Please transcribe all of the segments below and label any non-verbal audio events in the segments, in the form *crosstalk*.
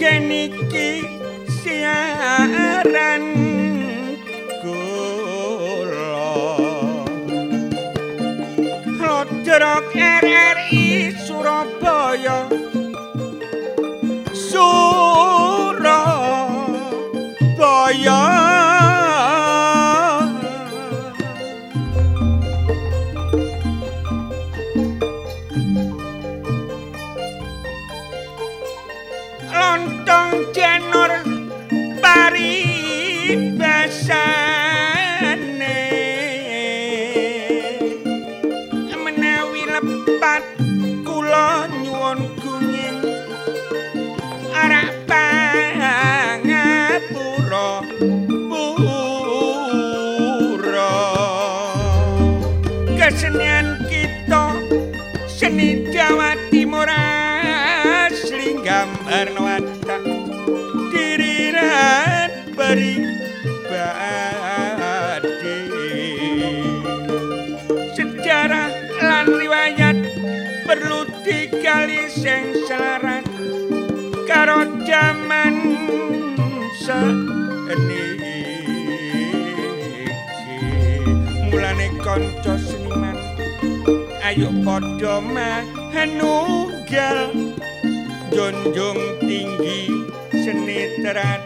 Jenny quisiera. ayu padha menunggal junjung tinggi senitran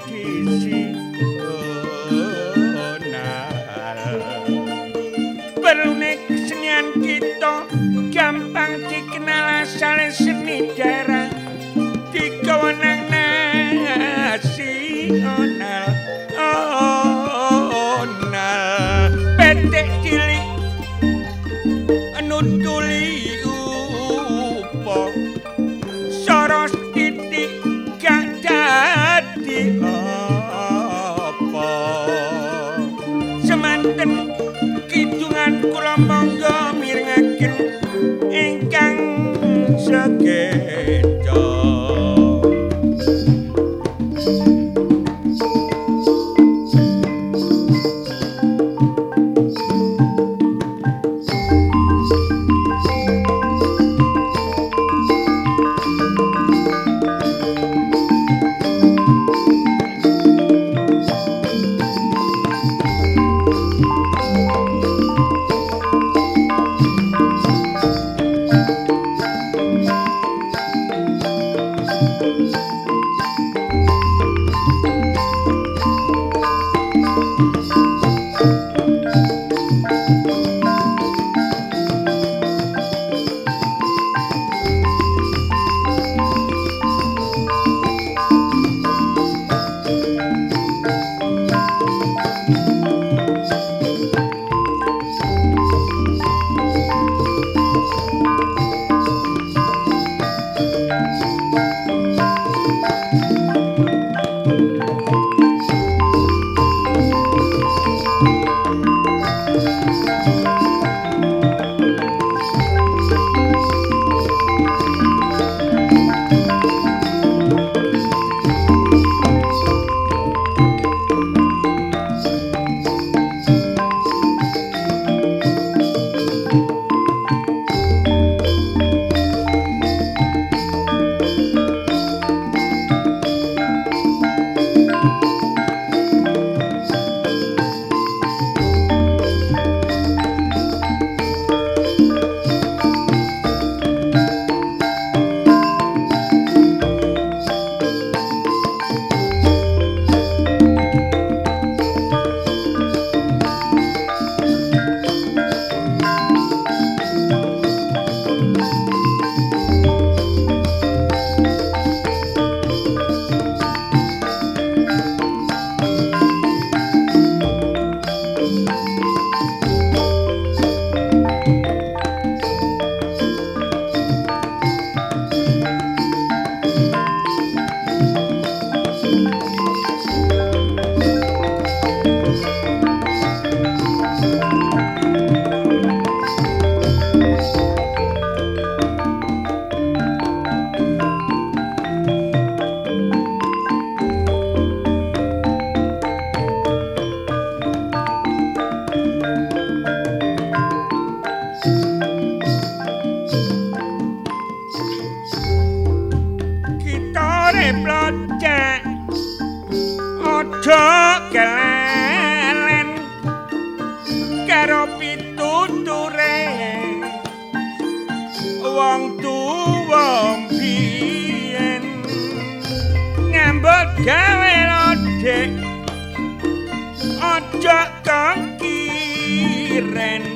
pojok kang kiren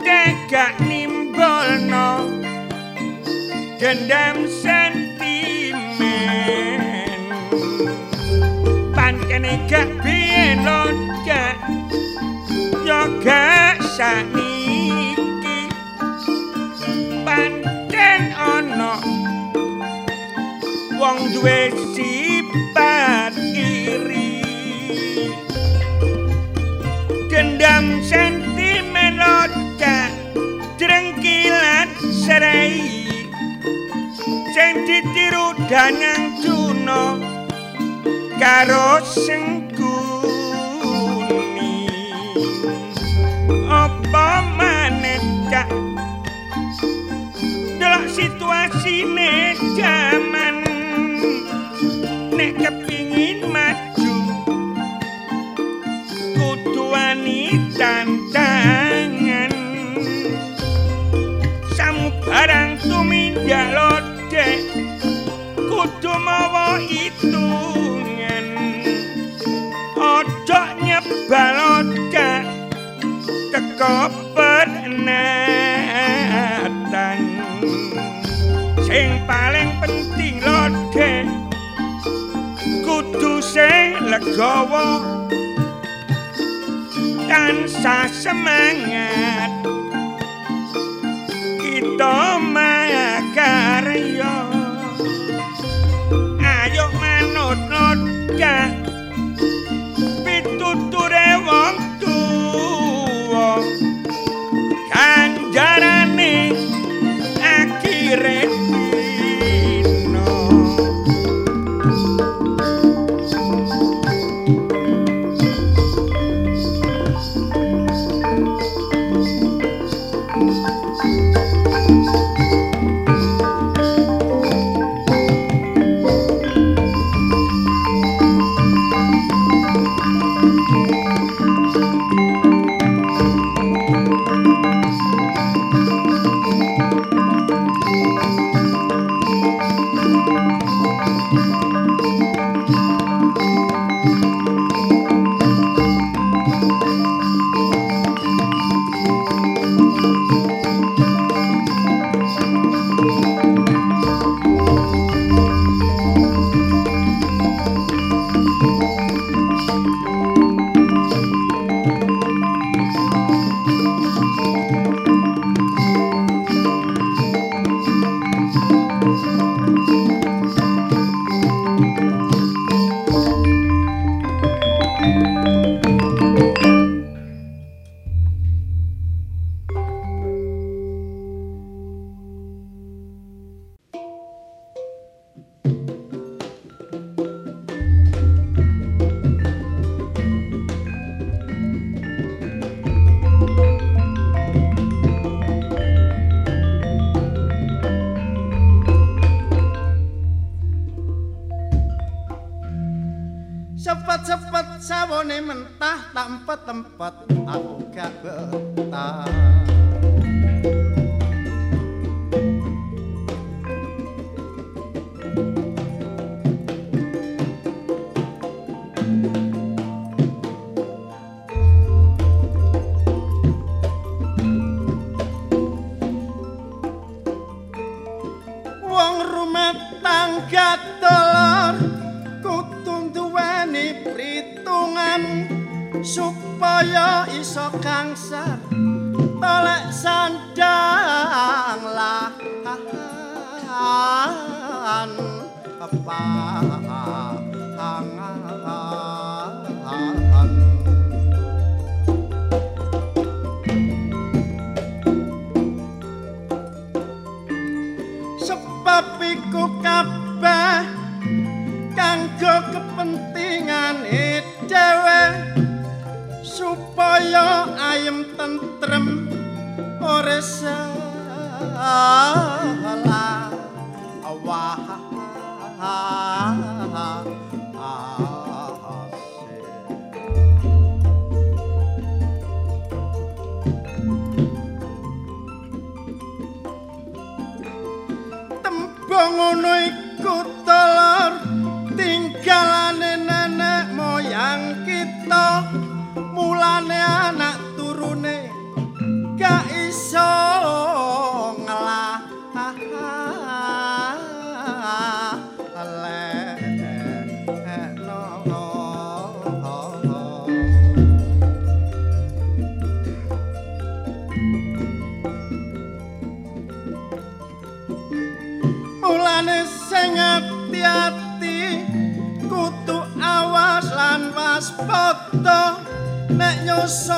tegak nimbolno gendam sentimen. Pancene gak biyen gak yo gak saniki pancen ana wong duwe siki dendam sentimen loca jrengkilat serai. Sing ditiru danang juno karo sengkuni apa maneka delok situasine jaman tantangan. Samu barang tumindak lodek Kudu mawa hitungan. Ojo nyebal lodek Teko penatan. Sing paling penting lodek Kudu sing legawa tansah semangat. Kita makaryo ayo manut-nut nek nyusun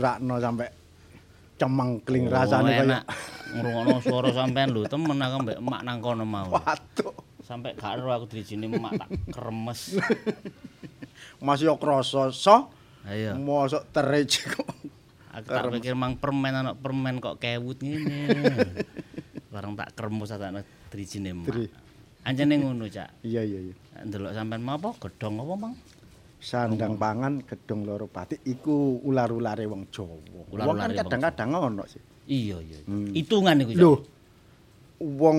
swara dinyurakno sampe cemengkling Oh, rasane kaya. Ngrungokno swara sampean lho, temen aku mbek emak nang kono mau. waduh. Sampai gak ero aku dirijini emak tak kremes. *laughs* Masih yo krasa so. Ayo. Mosok terej kok. Aku tak pikir mang permen anak permen kok kewut ngene. *laughs* Bareng tak kremes tak dirijini Dri. emak. Anjene ngono, Cak. Iya iya iya. Ndelok sampean mau apa? Gedhong apa, Mang? Sandang pangan gedhong loro pati iku ular-ulare wong Jawa. Wong Ular-ulare kan wong kadang-kadang ono sih. Iya, iya. Hmm. Hitungan iku. Lho. Wong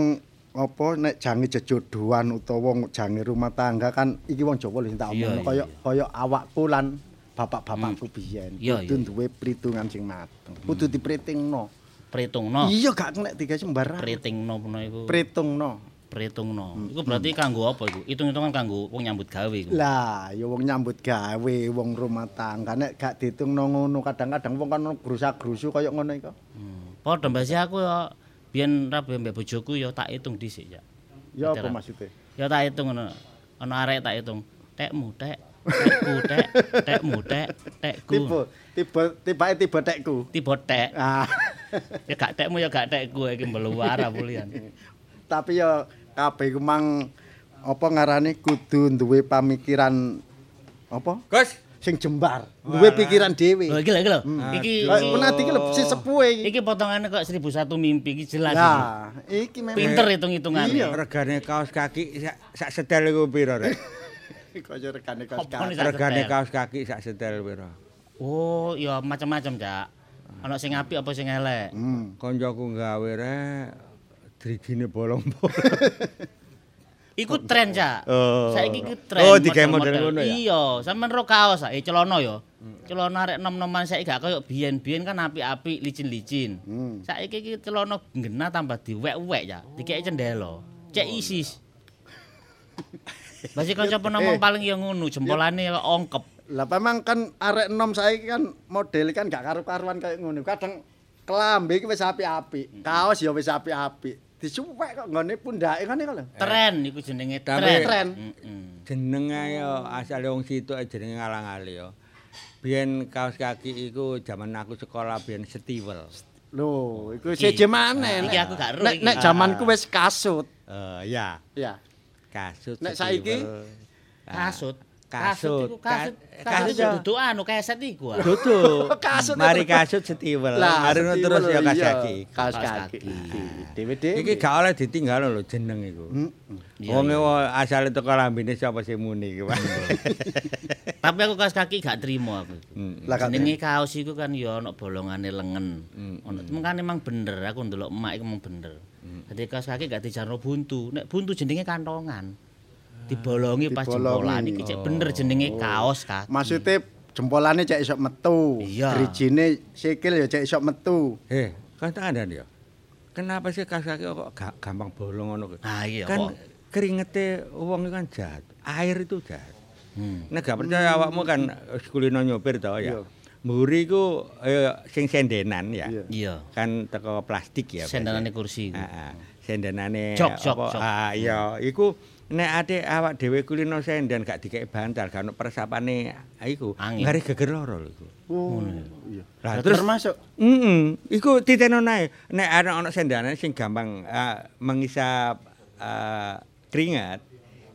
apa nek jange jejodohan utawa wong jange rumah tangga kan iki wong Jawa lho sing tak iya, kaya kaya awakku lan bapak-bapakku biyen. Iya, Kudu duwe perhitungan sing mateng. Kudu dipritingno. Perhitungno. Iya gak kena tiga sembarang. Perhitingno puno iku. Perhitungno. Perhitungno. Hmm. Iku berarti kanggo apa iku? Hitung-hitungan kanggo wong nyambut gawe iku. Lah, ya wong nyambut gawe, wong rumah tangga nek gak ditungno ngono kadang-kadang wong kan grusak-grusu kaya ngono iku. Hmm. Padha mbasi aku ya biyen rabe mbek bojoku ya tak hitung dhisik ya. Ya apa maksudnya? Ya tak hitung ngono. Ana arek tak hitung. Tekmu tek, tekku tek, tekmu tek, tekku. Tiba, tiba, tiba tiba tekku. Tiba tek. Ah, Ya gak tekmu ya gak tekku iki mbeluara pulian. tapi ya kabeh ku mang apa ngarane kudu duwe pamikiran apa? Gus, sing jembar, duwe pikiran dhewe. Lho iki lho iki lho. Iki Kayak penati iki lho si sepuhe iki. iki potongane kok 1001 mimpi iki jelas iki. Ya, iki memang Pinter hitung-hitungane. Iya. Regane kaos kaki sak, setel iku piro, Rek? *laughs* kaya regane kaos kaki. Regane setel. kaos kaki sak setel piro? Oh, ya macam-macam, Cak. Ana sing apik apa sing elek. Hmm. Koncoku gawe rek drijine bolong-bolong. Iku tren, Cak. Oh. Saiki iku tren. Oh, digawe model ngono ya? Iya, sampean ro kaos sae celana ya. Celana arek nom-noman saiki gak kaya biyen-biyen kan apik-apik licin-licin. Hmm. Saiki iki celana genah tambah diwek-wek ya, dikeki cendelo. Cek isis. Basi *laughs* kanca penomong paling ya ngono, jempolane ya ongkep. Lah memang kan arek enom saiki kan model kan gak karu-karuan kayak ngono. Kadang kelambe iki wis apik-apik, kaos ya wis apik-apik. Disuwek kok nggone pundake iku lho. Tren iku jenenge tren. Tren. Heeh. Jenenge ya asale wong situ jenenge ngalang-ali ya. Biyen kaos kaki iku zaman aku sekolah biyen Stewel. Lho, iku Iki. siji maneh. Iki Nek- aku gak ero Nek iki. nek zamanku wis kasut. Eh ya, Ya. kasut. Nek saiki? Stewel. Kasut. Kasut. kasut. Ka- Kasut kasut ya. dudu anu keset iku. ah. Dudu. *laughs* Kasut Mari itu. kasut. Lah, Mari terus ya kaos kaki. Kaos kaki. DVD. Iki gak oleh ditinggal lho jeneng iku. Wong asale teko lambene sapa sing muni iki. Tapi aku kaos kaki gak trimo aku. Jenenge kaos iku kan ya ana bolongane lengan. Ono mengkane emang bener aku ndelok emak iku emang bener. Dadi kaos kaki gak dijarno buntu. Nek buntu jenenge kantongan. Dibolongi pas jempolan iki cek bener jenenge kaos kaki. Maksudnya jempolane cek iso metu. Drijine sikil ya cek iso metu. Eh, kan tak ada ya. Kenapa sih kaos kaki kok ga- gampang bolong ngono kuwi? Ah iya Kan keringete wong itu kan jahat. Air itu jahat. Hmm. Nek gak percaya awakmu kan kulino nyopir to Iya. ya. Mburi ku eh, sing sendenan ya. Iya. Kan teko plastik ya. Sendanane kursi. Heeh. Sendenane Jok, jok, apa- jok. Ah iya, iku nek ade awak dhewe kulino senden gak dikek bantal, gak ono persapane iku. Ngare geger loro lho iku. Oh, iya. Lah terus termasuk Heeh, iku titeno nae. Nek ana ana sendane sing gampang mengisap keringat,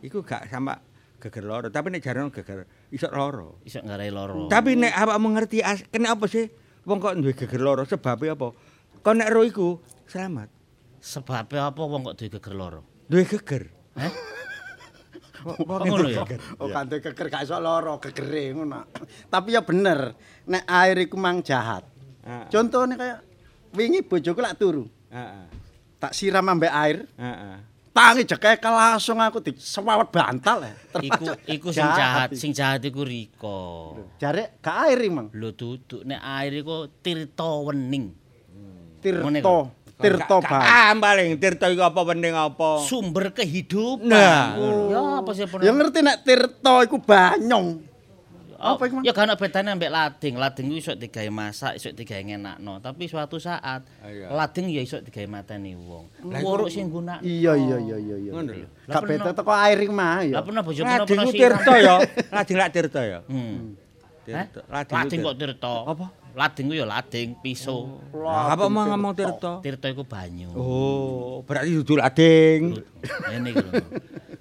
iku gak sama geger loro, tapi nek jarang geger iso loro. Iso ngarai loro. Tapi nek awakmu ngerti as, kena apa sih wong kok duwe geger loro sebabnya apa? Kok nek ro iku selamat. Sebabnya apa wong kok duwe geger loro? Duwe geger. Wong Oh, ngono ya? Oh, kan duwe geger gak iso lara, gegere ngono. Tapi ya bener, nek air iku mang jahat. Heeh. Contohnya kayak wingi bojoku lak turu, Heeh. tak siram ambek air, Heeh. tangi jekek langsung aku disewawet bantal ya. Iku iku sing jahat, sing jahat iku Riko. Jare gak air iki, Mang. Lho duduk nek air iku Tirta Wening. Ngene Gak- Bang. Ah, paling Tirta iku apa penting apa? Sumber kehidupan. Nah. Ya apa sih Ya ngerti nek Tirto iku banyong. Oh, apa iku? Ya gak ana bedane ambek lading. Lading iku iso digawe masak, iso digawe ngenakno. Tapi suatu saat Iya. lading ya iso digawe mateni wong. Wuruk sing gunakno. Iya iya iya iya iya. Ngono lho. Gak beda teko air iki mah ya. Lah pernah bojo pernah Lading pernah ku Tirta ya. *laughs* Lading lak Tirta ya. Hmm. Tirta. Hah? Lading kok Tirta. Apa? Lading ku ya lading, pisau. Lah, apa mau ngomong Tirta? Tirta iku banyu. Oh, berarti dudu lading. Ngene iki.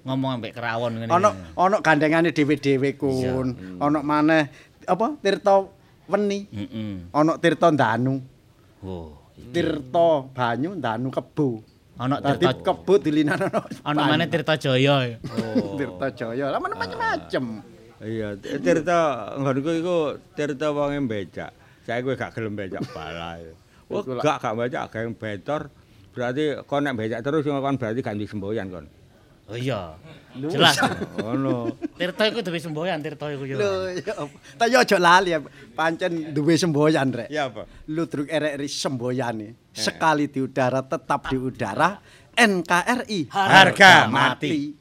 Ngomong ambek kerawon ngene. Ono ono gandengane dhewe-dhewe kun. Ono maneh apa Tirto Weni. Heeh. Ono Tirto Danu. Oh. Tirto banyu, Danu kebo. Ana Tirta kebo dilinano. ana maneh Tirta Jaya. Oh. *laughs* Tirto Jaya. Lah macam-macam. Iya, Tirta nggonku iku Tirta wonge becak. Saya kowe gak gelem becak balai. *laughs* Wah, Iku lah. gak gak becak gak betor. Berarti kon nek becak terus kon berarti ganti semboyan kon. Oh iya. Jelas. Ngono. Tirta iku duwe semboyan Tirta iku yo. Lho, ya. Tapi yo aja lali ya. Pancen duwe semboyan rek. Ya apa? Ludruk RRI semboyane. Sekali di udara tetap di udara. NKRI Harga mati.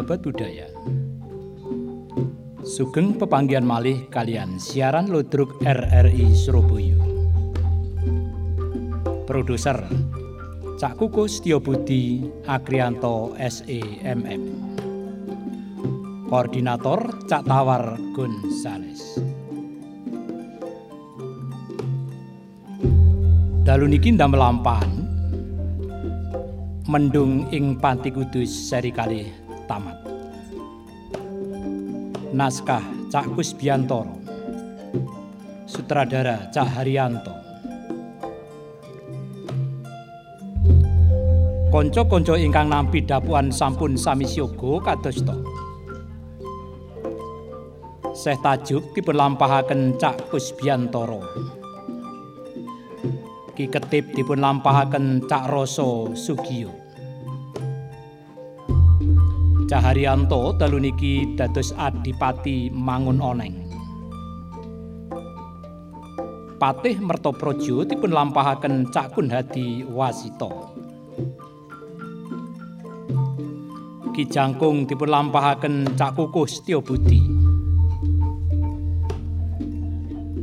Sahabat budaya. Sugeng pepanggian malih kalian siaran Ludruk RRI Surabaya. Produser Cak Kukus Tio Budi Agrianto SEMM. Koordinator Cak Tawar Gonzales. Dalu niki ndamelampan mendung ing Panti Kudus seri kalih tamat. Naskah Cak Kusbiantoro Sutradara Cak Haryanto Konco-konco ingkang nampi dapuan sampun sami siyoga kados to. Seh tajuk dipun lampahaken Cak Kusbiantoro. Ki ketip dipun lampahaken Cak Roso Sugiyo. Caharyanto dalu niki dados adipati Mangun Oneng. Patih Mertoprojo dipun lampahaken Cak Kunhadi Wasito. Ki Jangkung dipun lampahaken Cak Kukuh Setyabudi.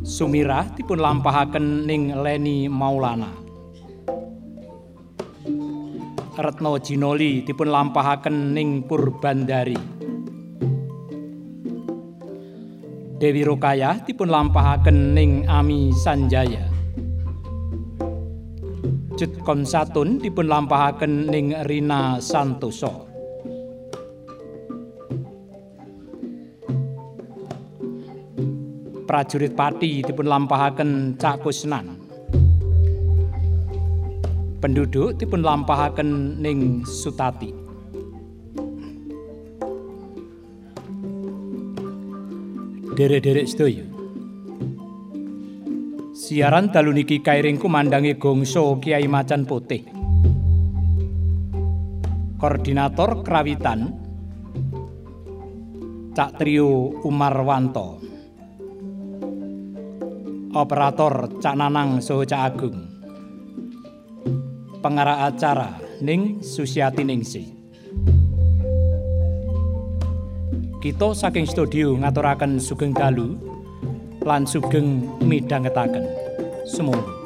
Sumirah dipun lampahaken ning Leni Maulana. Retno Jinoli dipun lampahaken ning Purbandari. Dewi Rokayah dipun lampahaken ning Ami Sanjaya. Cut Konsatun dipun lampahaken ning Rina Santoso. Prajurit Pati dipun lampahaken Cak Kusnan. Penduduk dipun lampahaken ning Sutati. Derek-derek sedaya. Siaran dalu niki kairing kumandangi gongso Kiai Macan Putih. Koordinator Krawitan Cak Trio Umarwanto. Operator Cak Nanang Soho Cak Agung. Pengarah acara Ning Susiati Ningsi. Kita saking studio ngaturaken sugeng dalu lan sugeng midhangetaken. Semoga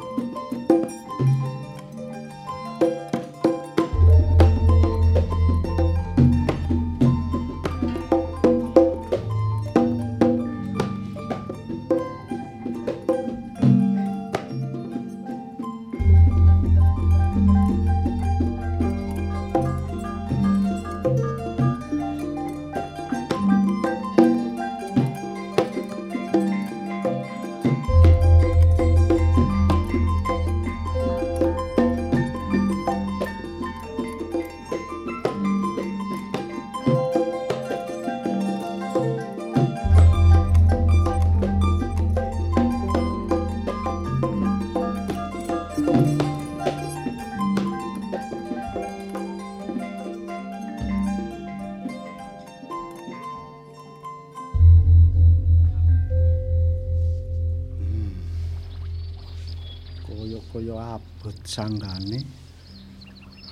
sanggane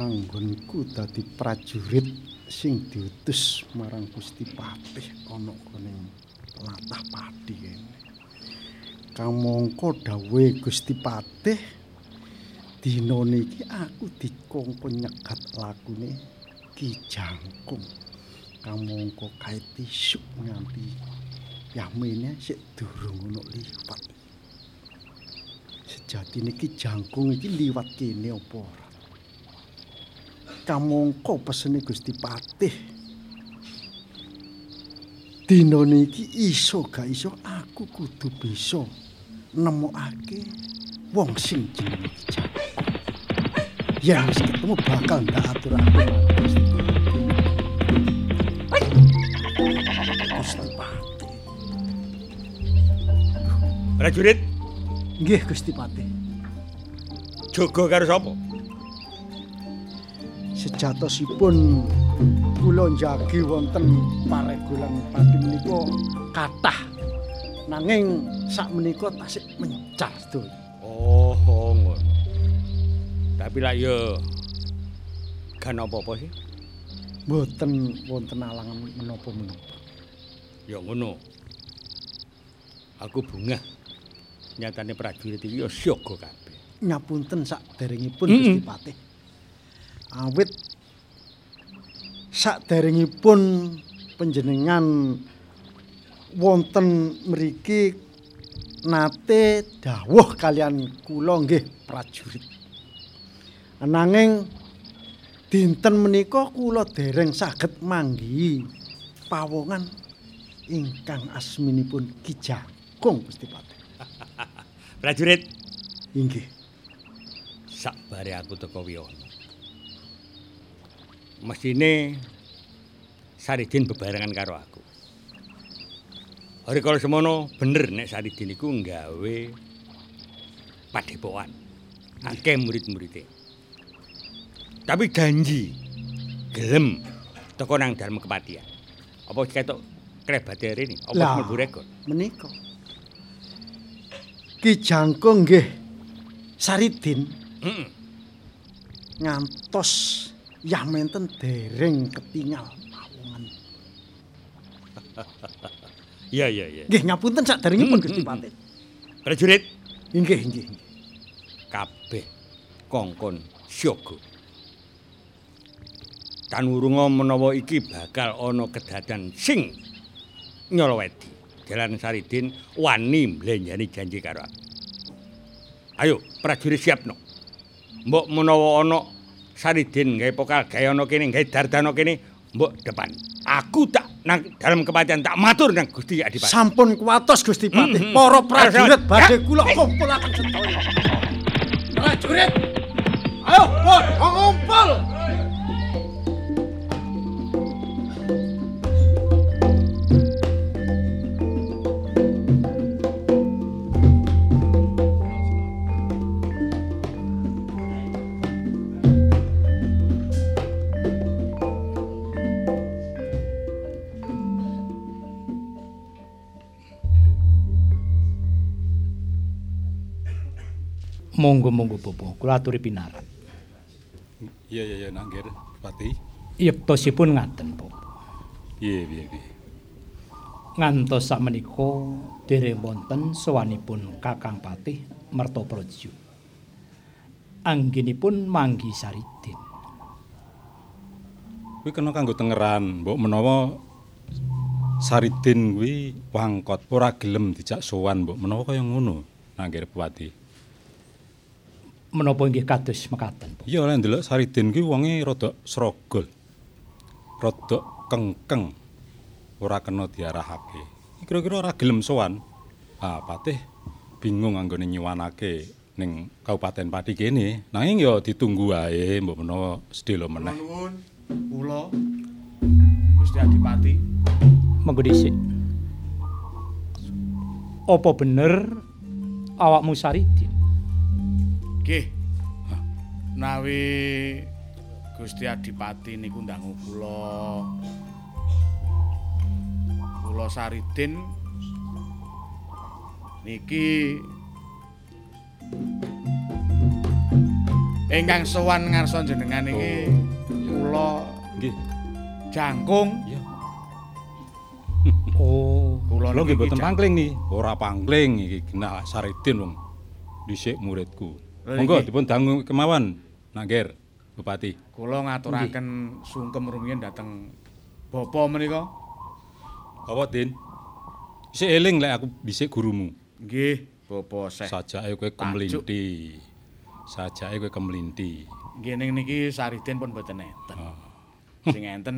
anggonku dadi prajurit sing diutus marang Gusti Patih ana kene latah padi kene. Kamangka dawuhe Gusti Patih dina niki aku dikongkon nyegat lakune Ki Jangkung. Kamangka kae tisuk nganti yamene sik durung ono liwat. Sejatine Ki Jangkung iki liwat kene apa ora? Kamangka pesene Gusti Patih dina niki iso gak iso aku kudu bisa nemokake wong sing. Ya wis ketemu bakal ndak. Gusti Patih. Prajurit, Nggih Gusti Patih. jaga karo sapa? Sejatosipun kula njagi wonten paregolan pati menika kathah. Nanging sak menika tasik mencar donya. Oh, ngono. Tapi lak ya kan apa-apa sih? Mboten wonten alangan menapa-menapa. Ya ngono. Aku bungah. Nyatane prajurit iki ya siaga kabeh. Nyapunten saderengipun Mm-mm. Gusti Patih. Awit saderengipun panjenengan wonten mriki nate dawuh kalian kula nggih prajurit. Ananging dinten menika kula dereng saged manggihi pawongan ingkang asminipun Ki Jangkung Gusti Patih. Prajurit, Inggih. sakbare aku teko Wiyono. Mesine Saridin bebarengan karo aku. Hari kalau semono bener nek Saridin iku nggawe padepokan. Akeh murid-muride. Tapi janji gelem teko nang dalem kepatihan. Apa ketok krebate rene? Apa mlebu rekor? menika Ki Jangkung nggih Saridin Heeh. ngantos yamenten dereng ketingal pawongan. *laughs* Iya iya iya. Nggih ngapunten saderengipun Gusti hmm, Patih. Prajurit inggih. inggih. kabeh kongkon syaga. Tanurunga menawa iki bakal ana kedadan sing nyolowedi. Jalan Saridin wani mlenjani janji karo aku. Ayo, prajurit siapno. Mbok menawa ana Saridin gawe pokal gawe ana kene, gawe dardana kene, mbok depan. Aku tak nang dalam kepatihan tak matur nang Gusti Adipati. Sampun kuwatos Gusti Patih. Hmm, hmm. Para prajurit badhe kula kumpulaken sedaya. Prajurit. Ayo, padha ngumpul. Monggo-monggo Bopo, kula aturi pinarak. Iya iya iya nanggir Pati. Yektosipun ngaten, Bopo. Iya iya iya. Ngantos sakmenika dereng wonten sowanipun Kakang Patih Mertopraja. Anggenipun manggi Saridin. Kuwi kena kanggo tengeran, mbok menawa Saridin kuwi wangkot ora gelem dijak sowan, mbok menawa kaya ngono. Nanggir Pati. Menapa inggih kados mekaten? Iya lek ndelok Saridin kuwi wonge rada srogol. Rada kengkeng. Ora kena diarahake. Kira-kira ora gelem sowan. Ah, Patih bingung anggone nyuwanake ning Kabupaten Pati kene. Nanging ya ditunggu wae, mbok menawa sedelo meneh. Nuwun kula Gusti Adipati Monggo dhisik. Apa bener awakmu Saridin? Nggih nawi Gusti Adipati niku ndangu kula kula Saridin niki ingkang sowan ngarsa jenengan iki kula Nggih. Jangkung. *laughs* Oh, kula niki mboten jan- pangling nih, ora pangling iki genah Saridin wong dhisik muridku. Monggo dipun dangu kemawon, Nak Ger, Bupati. Kula ngaturaken sungkem rumiyin dhateng bapa menika. Apa, Din? Isih eling lek aku bisik gurumu. Nggih, bapa Seh. Sajake kowe kemlinti. Sajake kowe kemlinti. Nggih ning niki Saridin pun mboten enten. Sing enten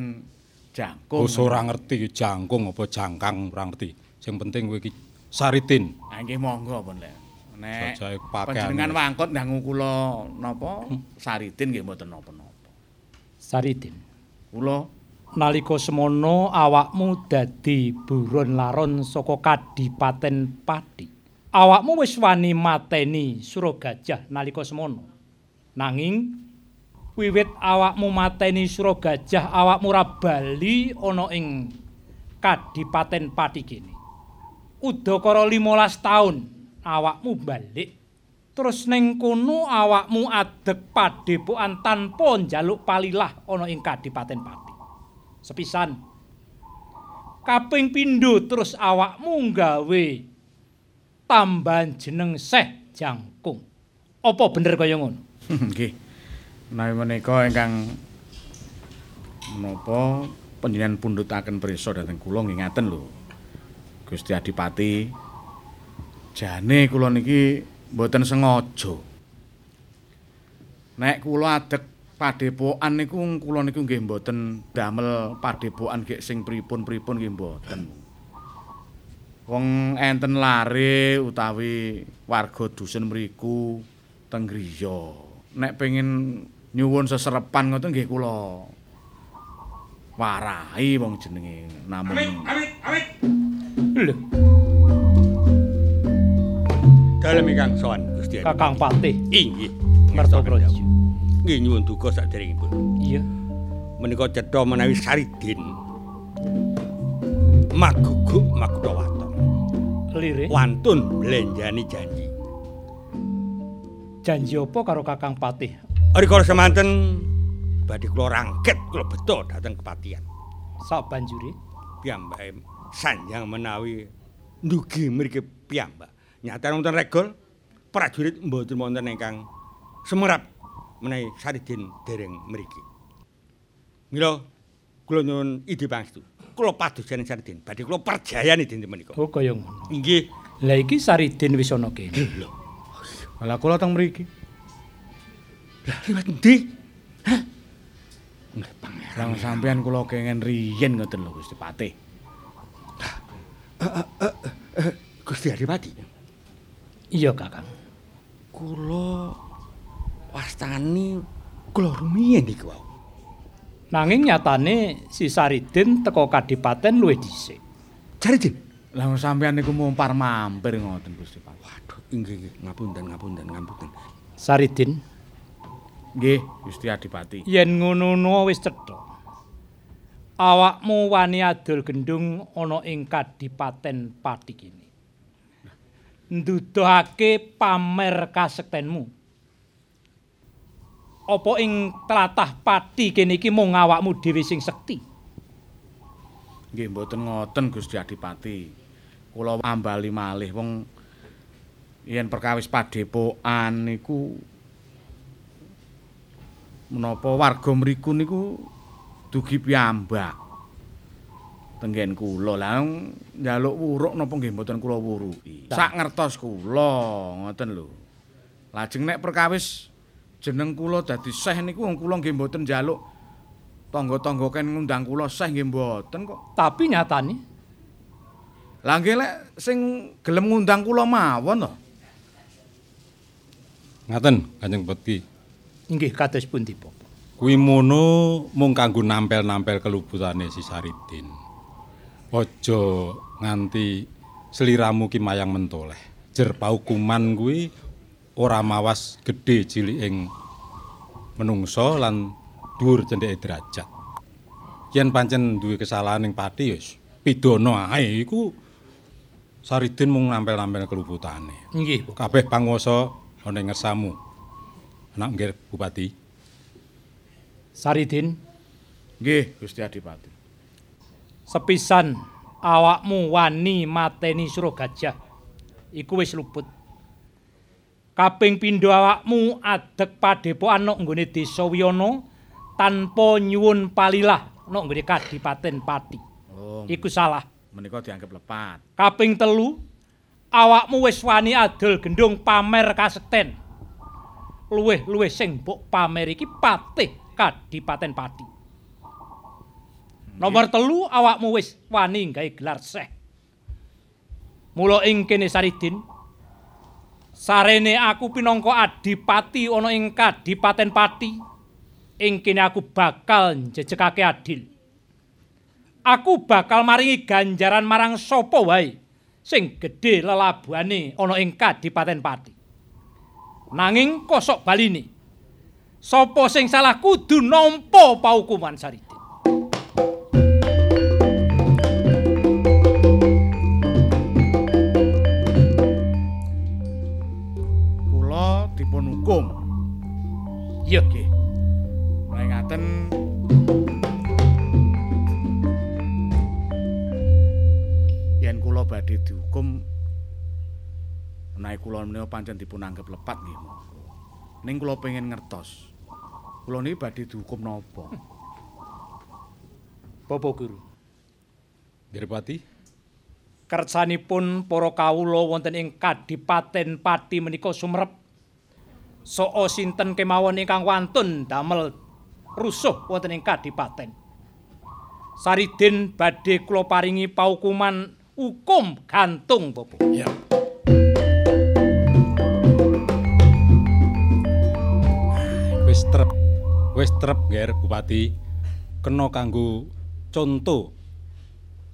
jangkung. Basa ora ngerti jangkung apa jangkang ora ngerti. Sing penting kowe iki Saridin. Ah nggih monggo pun lek. Nek panjenengan wangkot ndangu kula napa Saridin nggih mboten napa-napa. Saridin. Kula Nalika semono awakmu dadi buron laron saka Kadipaten Pati. Awakmu wis wani mateni Suragajah nalika semono. Nanging wiwit awakmu mateni Suragajah awakmu ora bali ana ing Kadipaten Pati kene. Udakara 15 taun awakmu balik Terus ning kono awakmu adeg padepokan tanpa njaluk palilah ana ing Kadipaten Pati. Sepisan kaping pindho terus awakmu gawe tambahan jeneng Seh Jangkung. Apa bener kaya ngono? *laughs* nggih. Menawi menika ingkang menapa panjenengan pundhutaken prisa dhateng kula nggih ngaten lho. Gusti Adipati jane kula niki mboten sengaja. Nek kula adeg padepokan niku kula niku nggih mboten damel padepokan gek sing pripun-pripun nggih mboten. Wong enten lare utawi warga dusun mriku teng griya. Nek pengin nyuwun seserepan ngoten nggih kula warahi wong jenenge namung Lho, Dalem ingkang sowan Gusti. Kakang Patih Inggih. Mertopraja. Nggih nyuwun duka saderengipun. Iya. Menika cetha menawi Saridin. Maguguk makutha waton. Lirik. Wantun blenjani janji. Janji apa karo Kakang Patih? Rikala semanten badhe kula rangket kula beto dhateng kepatihan. Sabanjure Piyambake sanjang menawi ndugi mriki piyambak. Nyatane wonten regol prajurit mboten wonten ingkang semerap menawi Saridin dereng mriki. Mila kula nyuwun ide pangestu. Kula padosan Saridin badhe kula perjayani dinten menika. oh kaya ngono. Inggih. Lah iki Saridin wis ana kene. Lah kula teng mriki. Lah liwat endi? Lang sampeyan kula kenging riyen ngoten lho Gusti Patih. Gusti Adipati. Iya, Kakang. Kula wastani kula rumiyin iki wau. Nanging nyatane si Saridin teko Kadipaten luwih dhisik. Saridin. Lah sampeyan niku mumpar mampir ngoten Gusti Patih. Waduh, inggih inggih ngapunten ngapunten ngapunten. Saridin, Nggih, Gusti Adipati. yen ngono wis cetha. Awakmu wani adol gendung ana ing Kadipaten Pati kene. Nduduhake pamer kasektenmu. Apa ing tlatah Pati kene iki mung awakmu dhewe sing sekti? Nggih mboten ngoten Gusti Adipati. Kula ambali malih wong yen perkawis padepokan niku menapa warga mriku niku dugi piyambak. Tenggen kula lah njaluk wuruk napa nggih mboten kula wuruki. Sak ngertos kula ngoten lho. Lajeng nek perkawis jeneng kula dadi seh niku wong kula nggih mboten njaluk tangga-tangga ken ngundang kula seh nggih mboten kok. Tapi nyatane Lah nggih lek sing gelem ngundang kula mawon to. Ngaten, Kanjeng Bupati. inggih kados pundi Bapak? Kuwi mono mung kanggo nampel-nampel kelubutane si Saridin. Aja nganti sliramu ki mayang mentoleh. Jer paukuman kuwi ora mawas gedhe cilik ing menungsa lan dhuwur cendheke derajat. Yen pancen duwe kesalahan ing pati ya wis pidana ae iku Saridin mung nampel-nampel kelubutane. Nggih. Kabeh panguwasa ana ing ngersamu. Anak nggih Bupati. Saridin Nggih, Gusti Adipati. Sepisan awakmu wani mateni Suragajah. Iku wis luput. Kaping pindho awakmu adeg padepokan nok nggone Desa Wiyana tanpa nyuwun palilah nok nggone Kadipaten Pati. Oh, Iku salah. menika dianggap lepat. Kaping telu, awakmu wis wani adol gendung pamer kasekten. Luwih-luwih sing mbok pamer iki patih Kadipaten Pati. Nomor telu, awakmu wis wani gawe gelar seh. Mula ing kene Saridin, sarene aku pinangka adipati ana ing Kadipaten Pati, ing kene aku bakal njejekake adil. aku bakal maringi ganjaran marang sapa wae sing gedhe lelabuhane ana ing Kadipaten Pati. Nanging kosok baline. Sapa sing salah kudu nampa paukuman Saridin. Hukum. Iya. Nggih. Mulai ngaten yen kula badhe dihukum menawi kula menika pancen dipun anggap lepat nggih monggo. Ning kula pengen ngertos. Kula niki badhe dihukum napa? Bapak Guru. Diripati, Kersanipun para kawula wonten ing Kadipaten Pati menika sumerep. Soo sinten kemawon ingkang wantun damel rusuh wonten ing Kadipaten. Saridin badhe kula paringi paukuman hukum gantung, Bapak. Ya. wis trep. Wis trep, Nger Bupati. Kena kanggo conto.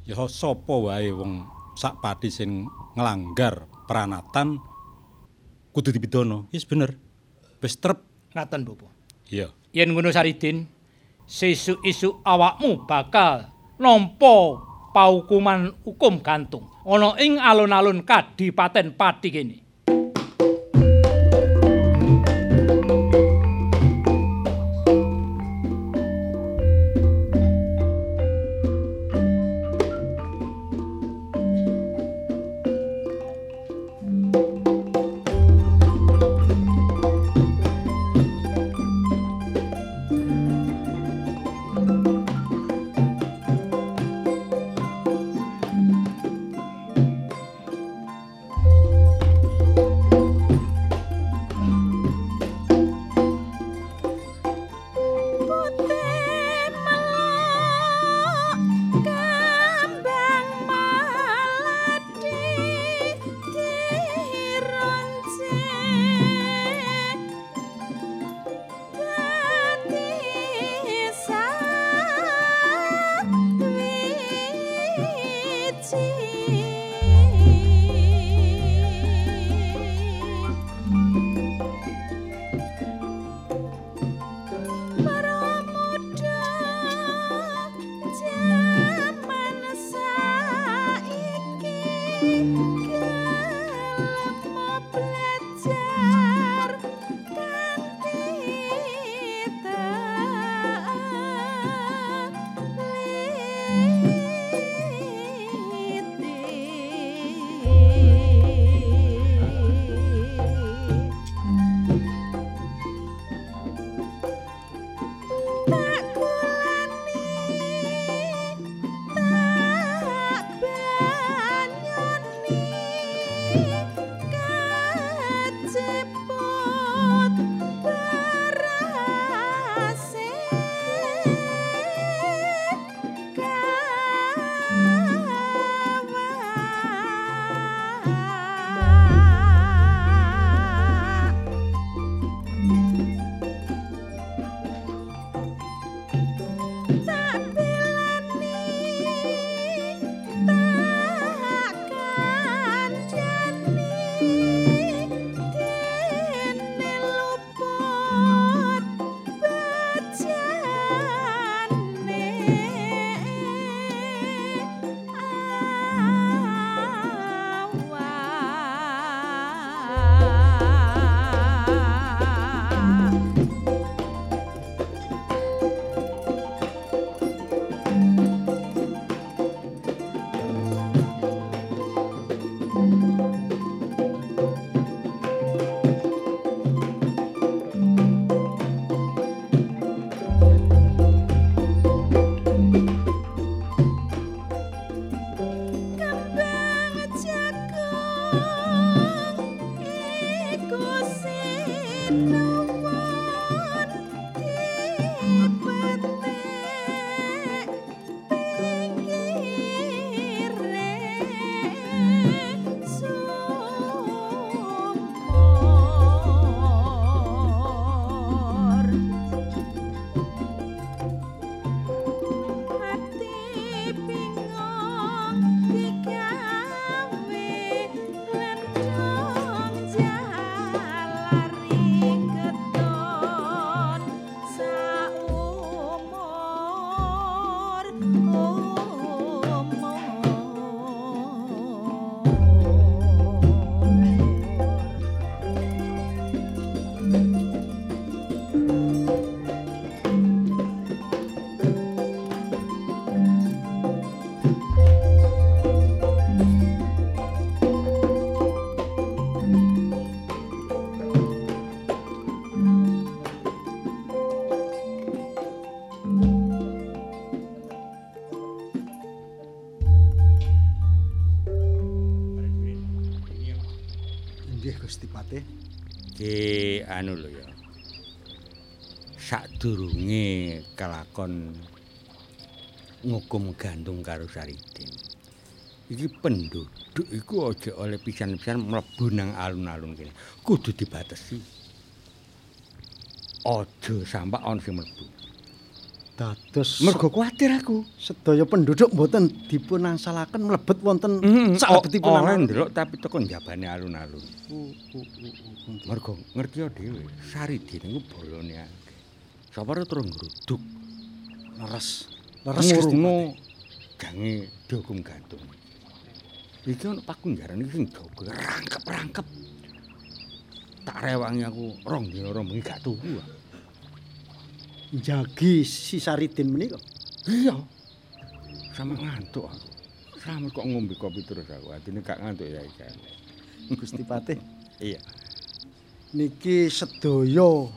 Ya sapa wae wong sak pati sing nglanggar pranatan kudu dipidana. Wis bener. Wis trep. Ngaten, Bapak. Iya. Yen ngono Saridin, sesuk-esuk awakmu bakal nampa paukuman hukum gantung ana ing alun-alun Kadipaten Pati kene. Nggih Gusti Patih. Ki anu lho ya. Sadurunge kelakon ngukum gantung karo Saridin. Iki penduduk iku aja oleh pisan-pisan mlebu nang alun-alun kene. Kudu dibatesi. Aja sampe ana sing mlebu. Dados Mergo kuwatir aku. sedaya penduduk mboten dipun angsalaken mlebet wonten Mm, salebetipun ora alun. ndelok tapi teko njabane alun-alun. Uh, uh, uh, uh. Mergo ngerti dhewe, Saridin iku bolone akeh. Sapa terus ngruduk leres. Leres Gusti ngurungno Patih. jange dihukum gantung. Iki ana pakunjaran iki sing jaga rangkep-rangkep. Tak rewangi aku rong dina rong bengi gak tuku. Njagi si Saridin menika. Iya. Sama ngantuk aku. Sama kok ngombe kopi terus aku. Atine gak ngantuk ya iki. Gusti Patih. Iya. Niki sedaya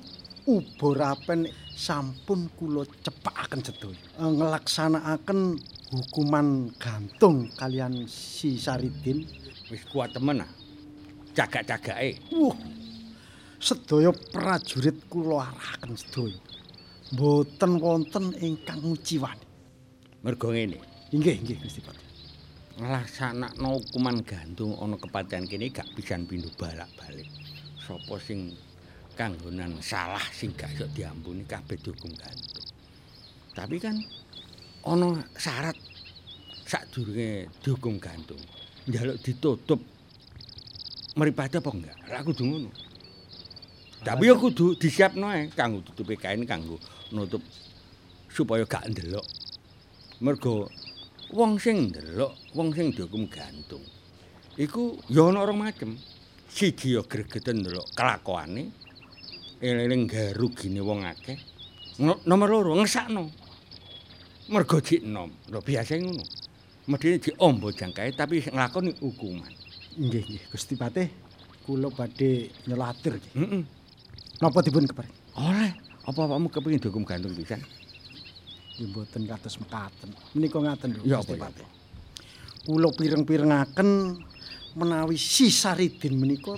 uburapen sampun kula cepakaken sedaya. Eh, Ngelaksanakaken hukuman gantung kalian si Saridin. Wis kuat temen ah. Cagak-cagake. Wuh. Sedaya prajurit kula arahaken sedaya. Mboten wonten ingkang nguciwani. Mergo ngene. Inggih, inggih Gusti Patih. nglaksanakno hukuman gantung ana kepatihan kene gak pisan pindho balak-balik. Sapa sing kanggonan salah sing gak iso diampuni kabeh dihukum gantung. Tapi kan ana syarat sadurunge dihukum gantung. Njaluk ditutup mripate apa enggak? Lah kudu ngono. Tapi ya kudu disiapno ae kanggo tutupe kain kanggo nutup supaya gak ndelok. Mergo wong sing ndelok, wong sing dihukum gantung. Iku ya ana orang macem. Siji ya gregeten ndelok kelakuane, eling garugine wong akeh. No- Nomor loro ngesakno. Mergo jik enom. Lho biasa ngono. Medine diombo jangkae tapi nglakoni hukuman. Inggih, nggih Gusti Patih. Kula badhe nyelatir nggih. Heeh. Napa dipun keparing? Oleh, apa awakmu kepengin dihukum gantung pisan? Nggih mboten kados mekaten. Menika ngaten lho Ya, Gusti apa, ya, Patih. Kula pireng-pirengaken menawi si Saridin menika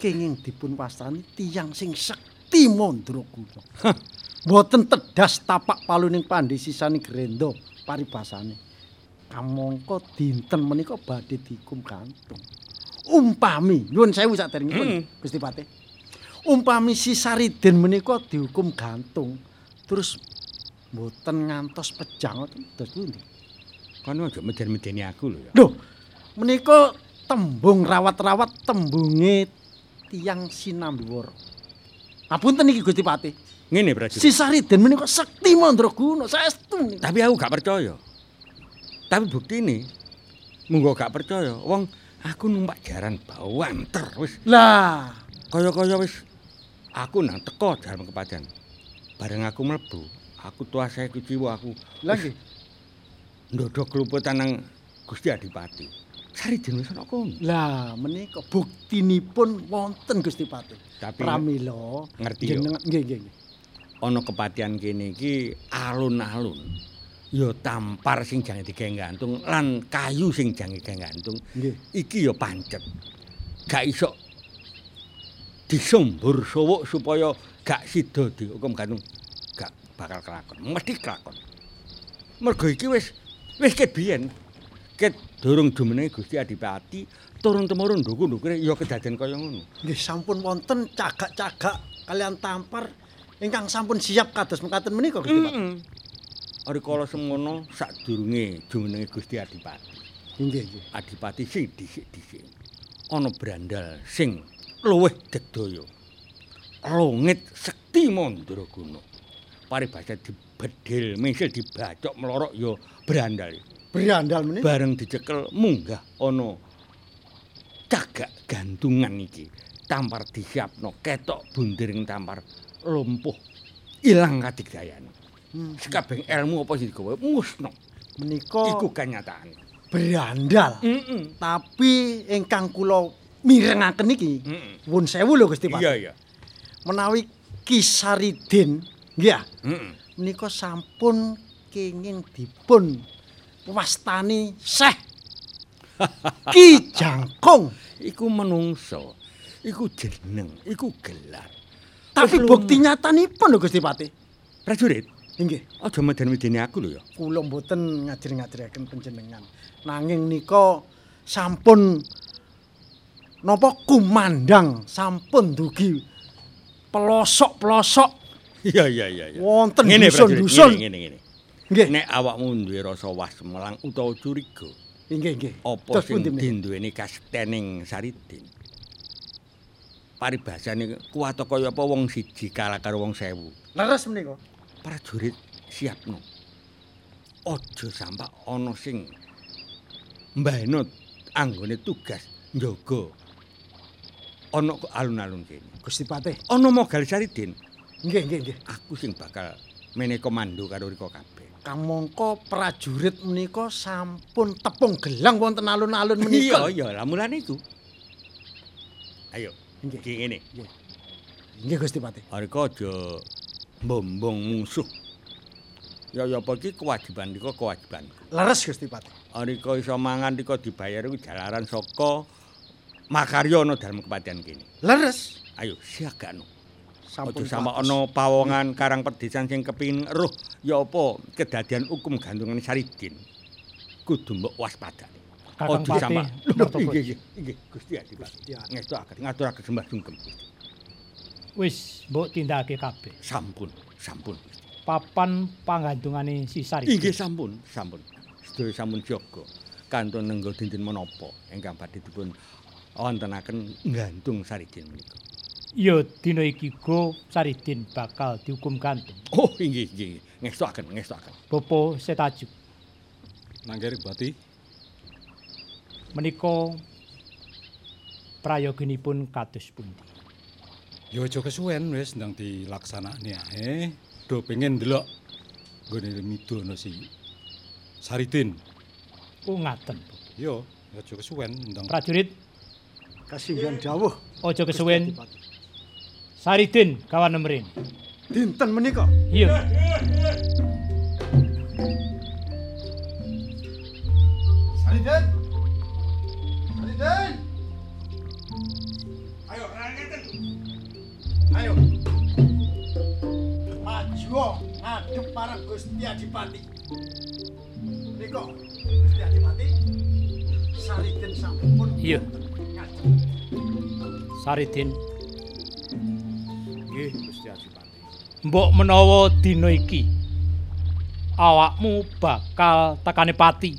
kenging dipun wastani tiyang sing sekti mandraguna. Mboten tedas tapak paluning pandhe sisani grenda paribasane. Kamangka dinten menika badhe dihukum gantung. Umpami, nyuwun sewu saderengipun Hmm. Gusti Patih. Umpami si Saridin menika dihukum gantung, terus mboten ngantos pejang terus pundi? Kono aja meden-medeni aku lho ya. Lho, menika tembung rawat-rawat tembunge tiyang sinambiwara. Ngapunten iki Gusti Patih. Ngene prajurit. Si Saridin menika sekti mandraguna saestu. Tapi aku gak percaya. Tapi buktine munggo gak percaya. Wong aku numpak jaran bawanter wis Lah, kaya-kaya wis aku nang teko jalan kepadan. Bareng aku mlebu, aku tuasae kuciwa aku. lah nggih. ndodok kluputan nang Gusti Adipati. Saridin wis ana kono. Lah, menika buktinipun wonten Gusti Patih. Tapi Pramila ngerti yo. jenengan nggih nggih. nggih. ana kepatihan kene iki alun-alun. Ya tampar sing jange digawe lan kayu sing jange digawe. Nggih. Iki ya pancet. Gak iso disombur sowuk supaya gak sida dihukum gantung gak bakal kelakon mesti kelakon mergo iki wis wis ket biyen ket durung jumenenge Gusti Adipati turun temurun nduku-ndukure ya kedaden kaya ngono Nggih sampun wonten cagak-cagak kalian tampar ingkang sampun siap kados mekaten menika Gusti Pak. Heeh. Rikala semono sadurunge jumenenge Gusti Adipati. Nggih nggih. Adipati sing dhisik-dhisik. Ana brandal sing luwih dedaya. Longit sekti mandraguna. Paribasa dibedhil, misil dibacok melorok ya brandal. Berandal meneh. Bareng dicekel munggah ana cagak gantungan iki. Tampar disiapno ketok bundiring tampar lumpuh. Ilang kadigdayane. Hmm. Sekabeng ilmu apa sing digawa musna. Menika Iku kenyataan. berandal. Heeh. Tapi ingkang kula mirengaken iki. Wun sewu lho Gusti Pak. Iya iya. Menawi Kisaridin nggih ya, Heeh. menika sampun kenging dipun wastani Syekh *laughs* Ki Jangkung. Iku menungso. Iku jeneng, iku gelar. Tapi bukti nyatanipun lho Gusti Pati. prajurit, Nggih, aja meden-medeni aku lho ya. kula mboten ngajir-ngajiraken panjenengan. Nanging nika sampun napa kumandang sampun dugi pelosok-pelosok Iya iya iya iya. wonten dusun-dusun. Ngene ngene. Nggih, Nek awakmu duwe rasa wasmelang utawa curiga, nggih nggih. apa sing dinduweni kastening Saridin? Paribasane kuwat kaya apa wong siji kalah karo wong sewu. Leres menika. prajurit siapno. Aja sampe ana sing mbaheno anggone tugas njaga ana alun-alun kene. Gusti Patih. Ana mogal Saridin, Nggih nggih nggih. aku sing bakal mene komando karo rika kabeh. Kamangka prajurit menika sampun tepung gelang wonten alun-alun menika. Iya, iya, lah mulane iku. Ayo, Nggih. iki ngene. Nggih Gusti Patih. Areka aja mbombong musuh. Ya ya apa iki kewajiban rika kewajiban. Leres Gusti Patih. Arika iso mangan rika dibayar iku jalaran saka makarya ana dalem kepatihan kene. Leres. Ayo siagakno. Sampun Aja sampe kuatos. ana pawongan karang perdisan sing kepingin eruh ya apa kedadian hukum gantungan Saridin. Kudu mbok waspadane. Kakang Aja sampe Patih, Lho, Martopus. Nggih nggih nggih Gusti Adipati. Gusti Adipati. Ngestakaken ngaturaken sembah sungkem. Wis mbok tindakake kabeh. Sampun, sampun. Papan panggantungane si Sari. Inggih sampun, sampun. Sedaya sampun jaga kantun nenggo dinten menapa ingkang badhe dipun wontenaken nggantung Saridin menika. Ya dina iki go Saridin bakal dihukum gantung. Oh, inggih inggih. Ngestakaken, ngestakaken. Popo Setajuk Nanggir Bati, menika prayoginipun kados pundi? ya aja kesuwen wis ndang dilaksanakne ae. Do pengen ndelok nggone midono si Saridin. Oh ngaten. Yo, ya aja kesuwen ndang Prajurit Kasinggihan dawuh. aja kesuwen. Saridin kawan nemrin. Dinten menika. Iya. Saliden. Saliden. Ayo, ngeten. Ayo. Maju ngadep marang Gusti Adipati. Menika Gusti Adipati. Saliden sampun. Iya. Saridin Nggih, Gusti Adipati. mbok menawa dina iki awakmu bakal tekane pati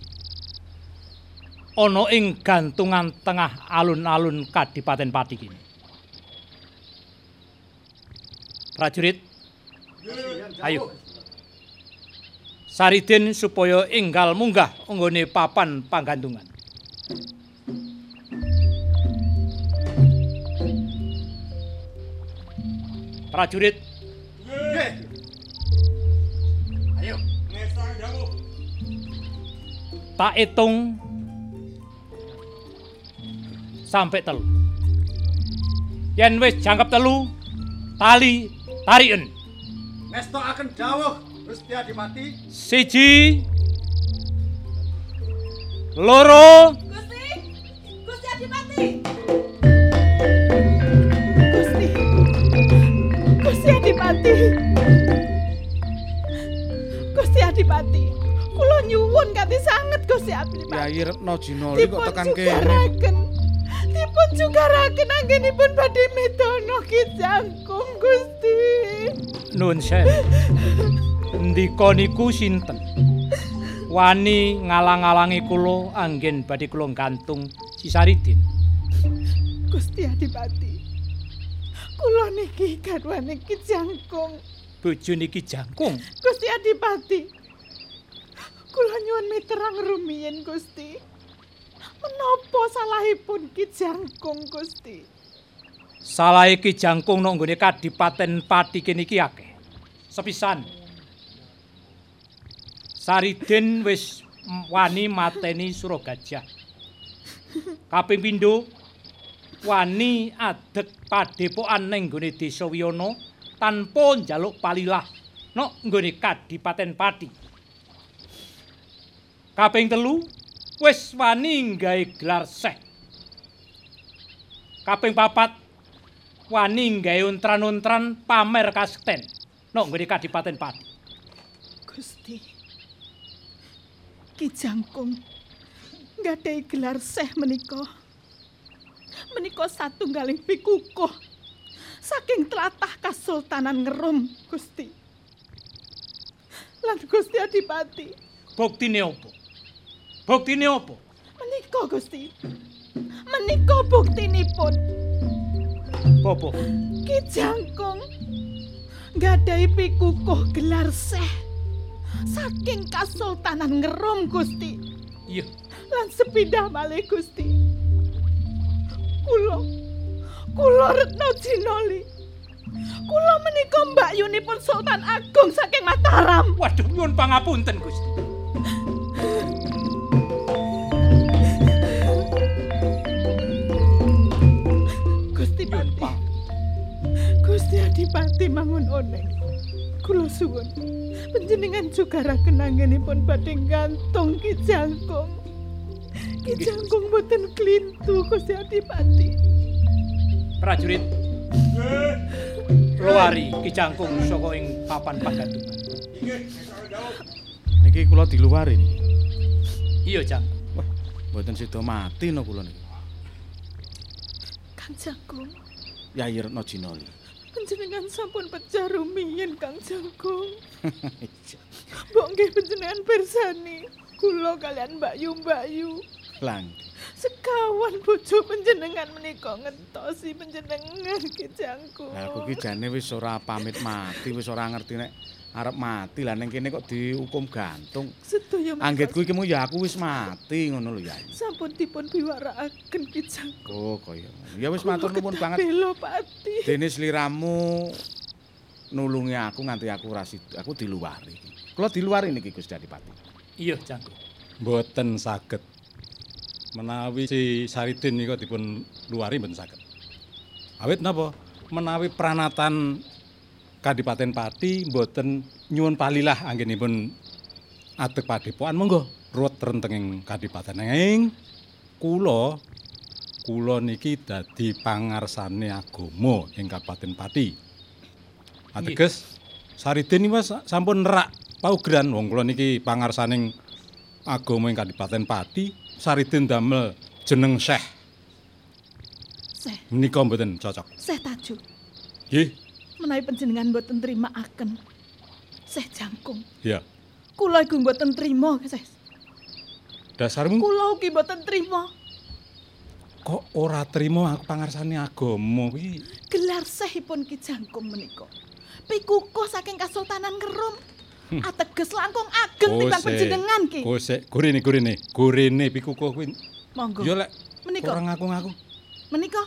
ana ing gantungan tengah alun-alun Kadipaten Pati kini. Prajurit, ayo. Saridin supaya enggal munggah nggone papan panggantungan. Prajurit, Nggih. Ayo. tak hitung sampai telu. Yen wis jangkep telu, tali tariken. Ngestokaken dawuh Gusti Adipati. Siji, loro, Gusti, Gusti Adipati. Adipati. Gusti Adipati, kula nyuwun kanthi sanget Gusti Adipati. Ya Yir Retno Jinoli kok tekan kene. Dipun juga raken anggenipun badhe medono kijangkung Gusti. Nun Sen. Ndika niku sinten? Wani ngalang-alangi kula anggen badhe kula gantung Sisaridin. Gusti Adipati, Kula niki garwane Ki Jangkung. Bojo niki jangkung. Gusti Adipati. Kula nyuwun miterang rumiyin Gusti. Menapa salahipun Ki Jangkung Gusti? Salah iki jangkung nang nggone Kadipaten Pati kene iki akeh. Sepisan. Saridin wis wani mateni Suragajah. Kaping pindho wani adeg padepokan ning nggone Desa Wiyana tanpa njaluk palilah nok nggone Kadipaten Pati. Kaping telu wis wani nggawe gelar seh. Kaping papat wani nggawe untran-untran pamer kasten nok nggone Kadipaten Pati. Gusti. Ki Jangkung nggadahi gelar seh menika. Menika satunggaling pikukuh saking tlatah Kasultanan Ngerum, Gusti. Lan Gusti Adipati, Buktine apa? Buktine apa? menika Gusti. Menika buktinipun Apa? Ki Jangkung nggadahi pikukuh gelar seh saking Kasultanan Ngerum, Gusti. Iya, lan sepindah malih Gusti. Kula kula Retno Jinoli. Kula menika Mbak Yunipun Sultan Agung saking Mataram. waduh nyuwun pangapunten Gusti. Gusti Nyuwun Pati. pang. Gusti Adipati mangun oneng. Kula suwun panjenengan jugara kenanganipun badhe gantung Ki Jangkung. Ki Jangkung boten klintu Gusti Adipati. Prajurit. Luari Ki Jangkung saka ing papan pagatungan. Niki kula diluwari niki. Iya, Jangkung. Wah, mboten sida mati no kula niki. Kang Jangkung, Yayi Retno Jinoli. panjenengan sampun pecah rumiyin Kang Jangkung. *laughs* Mbok nggih panjenengan pirsani, kula kalian Mbak Yu Mbak Yu. Lang. Sekawan bojo panjenengan menika ngentosi panjenengan Ki Jangkung. Lah aku ki jane wis ora pamit mati, wis ora ngerti nek arep mati. Lah ning kene kok dihukum gantung. Sedaya Anggitku iki mu ya aku wis mati ngono lho Yayi. sampun dipun biwarakaken Ki Jangkung. Oh, kaya ngono. Ya wis matur nuwun banget. Bela Pati. Dene sliramu nulungi aku nganti aku ora. Aku diluwari. Kula diluwari niki Gusti Adipati. Iya, Jangkung. Mboten saged. Menawi si Saridin nika dipun luari mboten saged. Awit napa? Menawi pranatan Kadipaten Pati mboten nyuwun palilah anggenipun adeg padepokan monggo ruwet rentenging Kadipaten ing kula kula niki dadi pangarsane agama ing Kabupaten Pati. Ateges Saridin iki Mas sampun nerak paugeran wong kula niki pangarsaning agama ing Kadipaten Pati, Saridin damel jeneng Syekh. Seh, Menika mboten cocok. Seh Tajuk, Nggih, menawi panjenengan mboten trimakaken. Seh Jangkung, ya. kula iku mboten trima, Seh. Dasarmu Kula ugi mboten trima. kok ora trima aku pangarsane agama kuwi. Gelar sehipun Ki Jangkung menika. Pikukuh saking Kasultanan Ngerum. *laughs* Ateges langkung ageng timbang panjenengan ki. Kose, gurine gurine. Gurine pikukuh kuwi. Monggo. Ya lek Menika, ora ngaku-ngaku. menika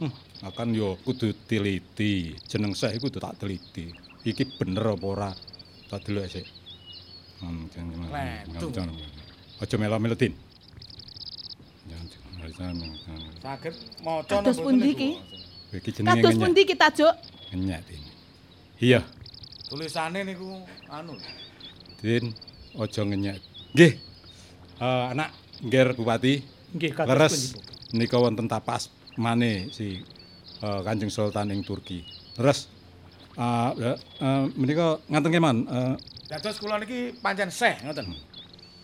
Hmm, akan yo kudu teliti. Jeneng iku kudu tak teliti. Iki bener apa ora? Tak delok sik. Hmm. Aja melo-melo jangan. Saged maca Kados pundi ki? Iki jenenge kados pundi ki Tajuk? Ngenyek, Din. Iya, Tulisane niku anu. Din, aja ngenyek. Nggih. Eh, anak Nger Bupati, Nggih, kados leres nika wonten tapas mane si eh, Kanjeng Sultan ing Turki. Leres. Eh, ya, eh, menika ngaten keman, eh, Dados kula niki pancen seh ngoten.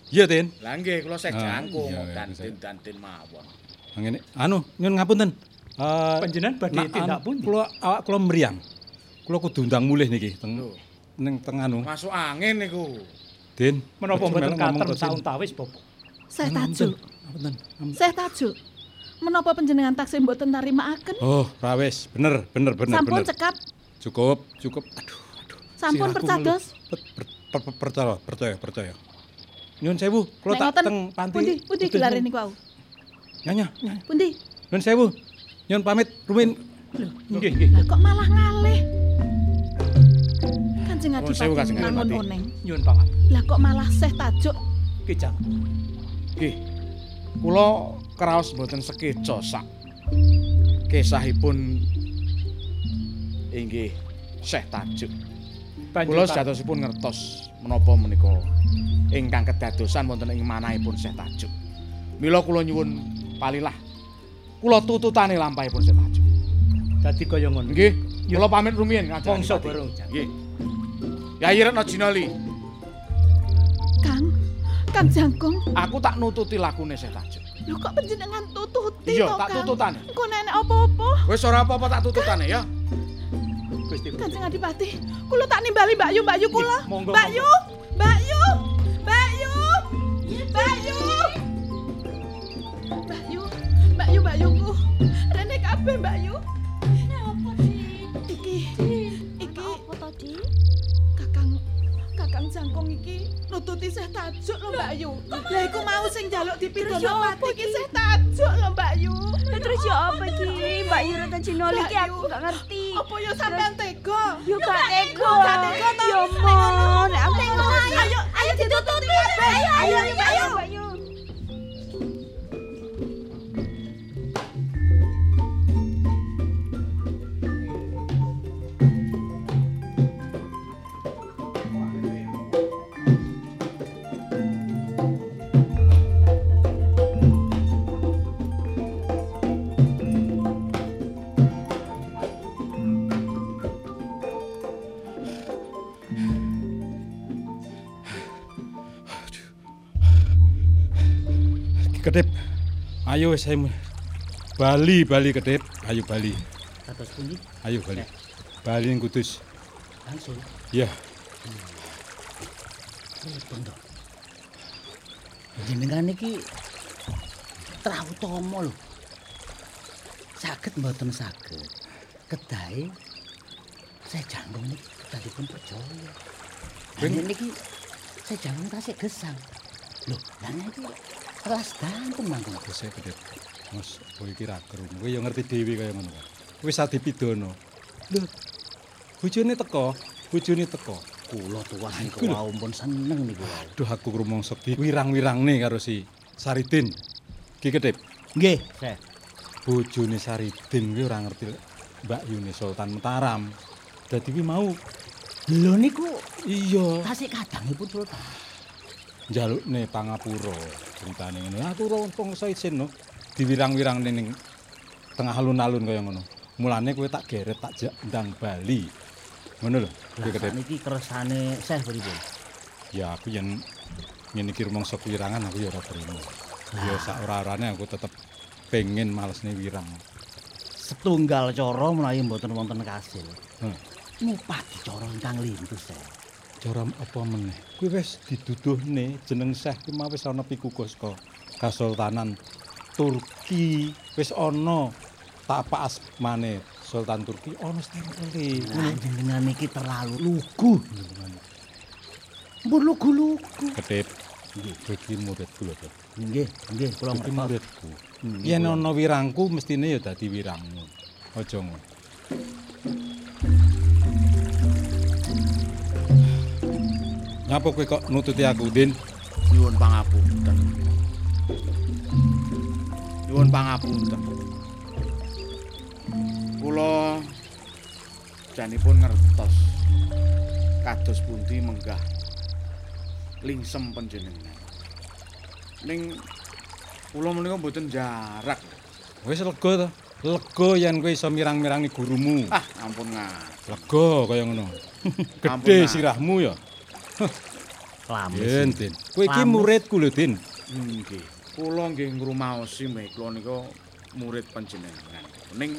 Iya, Tin. Lah nggih kula seh Ah, jangkung dantin bisa. dantin mawon. Ngene. Anu, nyun ngapunten. Eh Panjenengan badhe tindak pundi? Kula awak kula mriyang. Kula kudu ndang mulih niki teng ning teng anu. Masuk angin niku. Din. Menapa mboten kater sauntawis Bapak? Seh Ngapunten, tajuk. ngapunten. Am- Seh tajuk. Menapa panjenengan taksih mboten tarimakaken? Oh, rawes. Bener, bener, bener, Sampun bener. cekap, Cukup, cukup. Aduh, aduh. sampun percados. percaya, percaya, percaya. Nyun sewu, kula tak teng panti. Pundi, pundi gelare nyun. niku wau? Nyanya, nyanya. Pundi? Nyun sewu. Nyun pamit, rumin. Nggih, nggih. Lah kok malah ngalih? Kanjeng Oh, Adipati Kanjeng nangun oneng. Nyuwun pangapunten. Lah kok malah seh tajuk? Kijang. Nggih. Kula kraos mboten sekeca sak kisahipun inggih Syekh Tajuk. Kula sejatosipun ngertos menapa menika ingkang kedadosan wonten ing manahipun Syekh Tajuk. Mila kula nyuwun palilah kula tututane lampahipun Syekh Tajuk. dadi kaya ngono. Nggih, kula pamit rumiyin ngajeng. Mongso Adipati. bareng, Jang. Nggih. Yayi Retno Jinali, Kang, Kang Jangkung, aku tak nututi lakune Syekh Tajuk. lho kok panjenengan tututi Iya, to, tak Kang? tututane. Engko nenek apa-apa? Wis ora apa-apa tak tututane ya. Gusti. Kanjeng Adipati, kula tak nimbali Mbak Yu, Mbak Yu kula. Monggo, Mbak. Yu, Mbak Yu, Mbak Yu, Mbak Yu. Mbak Yu, Mbak Yu, Mbak Yuku. Rene kabeh Mbak Yu. Kakang Jangkung iki nututi Seh Tajuk lho Mbak Yu. Lah iku mau sing njaluk dipidana mati iki? Seh Tajuk lho Mbak Yu. Lah terus ya apa iki? Mbak Yura dan Cinoli iki aku Yu. gak ngerti. Apa ya sampean tega? Yo gak tega. Ayo saya Bali, Bali kedip. Ayo Bali. Kados pundi? Ayo Bali. Bali ning Kudus. Langsung. Ya, Pripun to? Jenengan iki trautama lho. Saged mboten saged. Kedahe saya jangkung niki kedahipun percaya. Ini niki saya jangkung tasik gesang. Loh, lah niki kelas danten mangkon. wis saya kedip. Mas, kowe iki ra krungu. Kowe ya ngerti dhewe kaya ngono kok. Wis adipidana. Lho. Bojone teko, bojone teko. Kula tuwas niku Iku lho. wau pun seneng niku wau. Duh aku rumangsa wirang-wirangne karo si Saridin. Ki kedip. Nggih, Seh. Bojone Saridin kuwi ora ngerti Mbak Yuni Sultan Mataram. Dadi kuwi mau Lho niku iya tasik kadangipun Sultan. Njalukne pangapura ceritane ngono. Aku ora pengsa isin no. Diwirang-wirangne ning tengah alun-alun kaya ngono. Mulane kowe tak geret tak jak ndang Bali. Ngono lho. Ki Lah kedip. niki kersane Seh pripun? Ya aku yen ngene iki rumangsa wirangan aku ya ora trimo. Ya sak ora-orane aku tetep pengen malesne wirang. Setunggal cara menawi mboten wonten kasil. Hmm. Ngupati cara ingkang lintus Seh. Cara apa meneh? Kuwi wis diduduhne jeneng Syekh ki mau wis ana pikukus kok. Kasultanan Turki wis ana tapak asmane Sultan Turki ana stempele. Lah jenengan niki terlalu lugu. Mbun lugu-lugu. Ketip. Nggih, iki muridku lho, Dok. Nggih, nggih kula Iki ngertos. muridku. Yen kula. ana wirangku mestine ya dadi wirangmu. Aja ngono. Nyapa kowe kok nututi aku, Din? Nyuwun pangapunten. Nyuwun pangapunten. Kula janipun ngertos kados pundi menggah lingsem panjenengan. Ning kula menika mboten jarak. Wis lega to. Lega yen kowe iso mirang-mirangi gurumu. Ah, ampun ngat. Lega kaya ngono. *laughs* Gedhe sirahmu ya. Lamis. Den. Kowe iki muridku lho, Den. Nggih. Kula nggih ngrumaosi kula nika murid panjenengan. Ning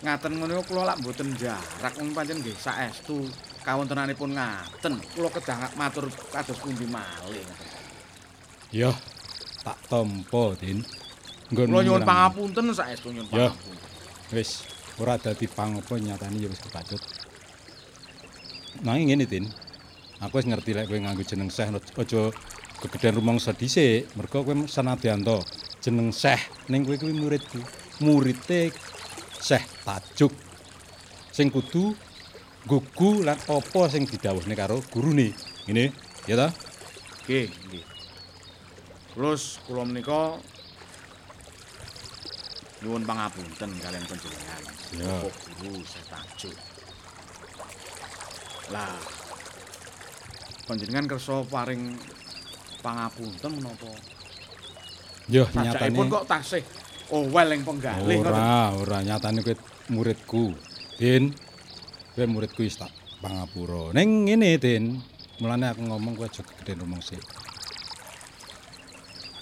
ngaten ngono kula lak mboten jarak wong pancen nggih saestu kawontenanipun ngaten. Kula kedah matur kados pundi malih. Ya, tak tampa, Den. Nggon Kula nyuwun pangapunten saestu nyuwun pangapunten. Wis, ora dadi pangapa nyatane ya wis kepacut. Nanging ngene, Den. Aku wis ngerti lek kowe nganggo jeneng Syekh aja gegeden rumangsa dhisik, mergo kowe sanadyanto jeneng Syekh ning kowe kuwi muridku. Murite Syekh Tajuk. Sing kudu gugu lan apa sing didhawuhne karo gurune. Ngene, ya ta? Nggih, nggih. Terus kula menika nyuwun pangapunten kalian panjenengan. Ya. Guru saya tajuk. Lah panjenengan kersa paring pangapunten menapa? Yo Sajakipun nyatane kok tasih owel ing penggalih ngoten. Ora, ora nyatane kowe muridku. Din, kowe muridku wis tak pangapura. Ning ngene, Din. Mulane aku ngomong kowe aja gegeden rumangsa.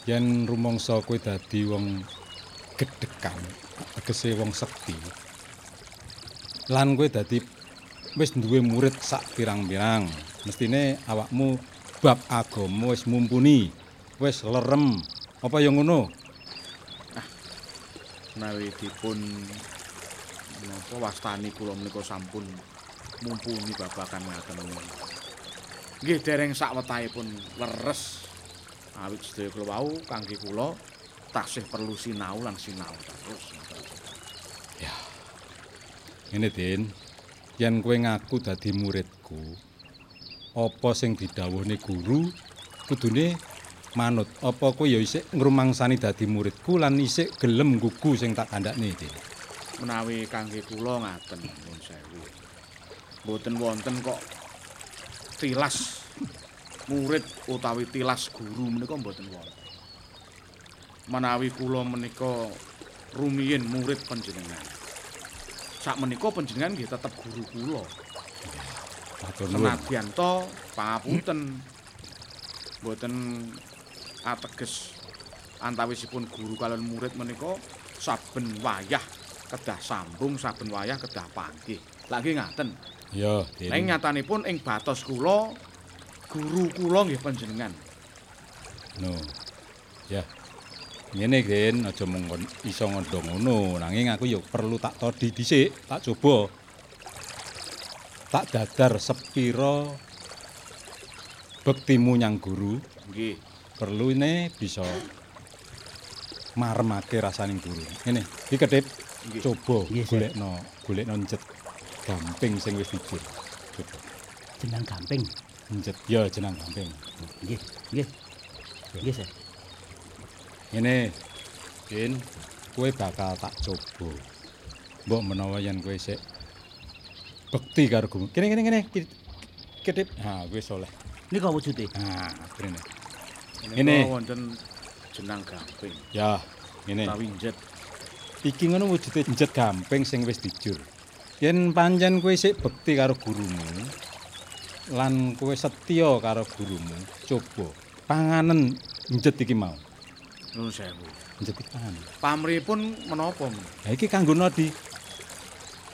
Yen rumangsa kowe dadi wong gedekan, tegese wong sekti. Lan kowe dadi wis duwe murid sak pirang-pirang. Mestine awakmu bab agama wis mumpuni, wis lerem. Apa ya ngono? Menawi dipun menapa wastani kula menika sampun mumpuni babakan ngaten menika. Nggih dereng sakwetahipun leres awit sedaya kula wau kangge kula tasih perlu sinau lan sinau terus. Ngene, Din. Yen kowe ngaku dadi muridku, apa sing didhawuhne guru kudune manut. Apa kowe ya isik ngrumangsani dadi muridku lan isik gelem gugu sing tak kandhakne, Din. Menawi kangge kula ngaten nuwun sewu. Mboten wonten kok tilas murid utawi tilas guru menika mboten wonten. Menawi kula menika rumiyin murid panjenengan. Sak menika panjenengan nggih tetep guru kula. Senadyan to pangapunten mboten ateges antawisipun guru kalian murid menika saben wayah kedah sambung saben wayah kedah panggih. Lagi ngaten. Ya, Ning nyatanipun ing batos kula guru kula nggih panjenengan. No. Ya. Ngene, Din, aja mung iso ngondong ngono, nanging aku ya perlu tak todi dhisik, tak coba. Tak dadar sepira bektimu nyang guru. Nggih. perlu ini bisa maremake rasaning guru. Ngene, iki kedip Nggih. coba golekno, golekno njet gamping sing wis dijur. Coba Jeneng gamping. njet ya jeneng gamping. Nggih, nggih. Nggih, Sir. Ngene, Din, kowe bakal tak coba. Mbok menawa yen kowe sik bekti karo guru. Kene kene kene. Kedip. Ha, kowe soleh. Nika wujude. Ha, kene. Ngene. wonten jenang gamping. Ya, ngene. Utawi njet. Iki ngono wujude njet gamping sing wis dijur. Yen pancen kowe sik bekti karo gurumu lan kowe setya karo gurumu, coba panganen njet iki mau. Nuwun sewu. Njet iki panganen. Pamripun menapa? Men? Ha iki kanggo nodi.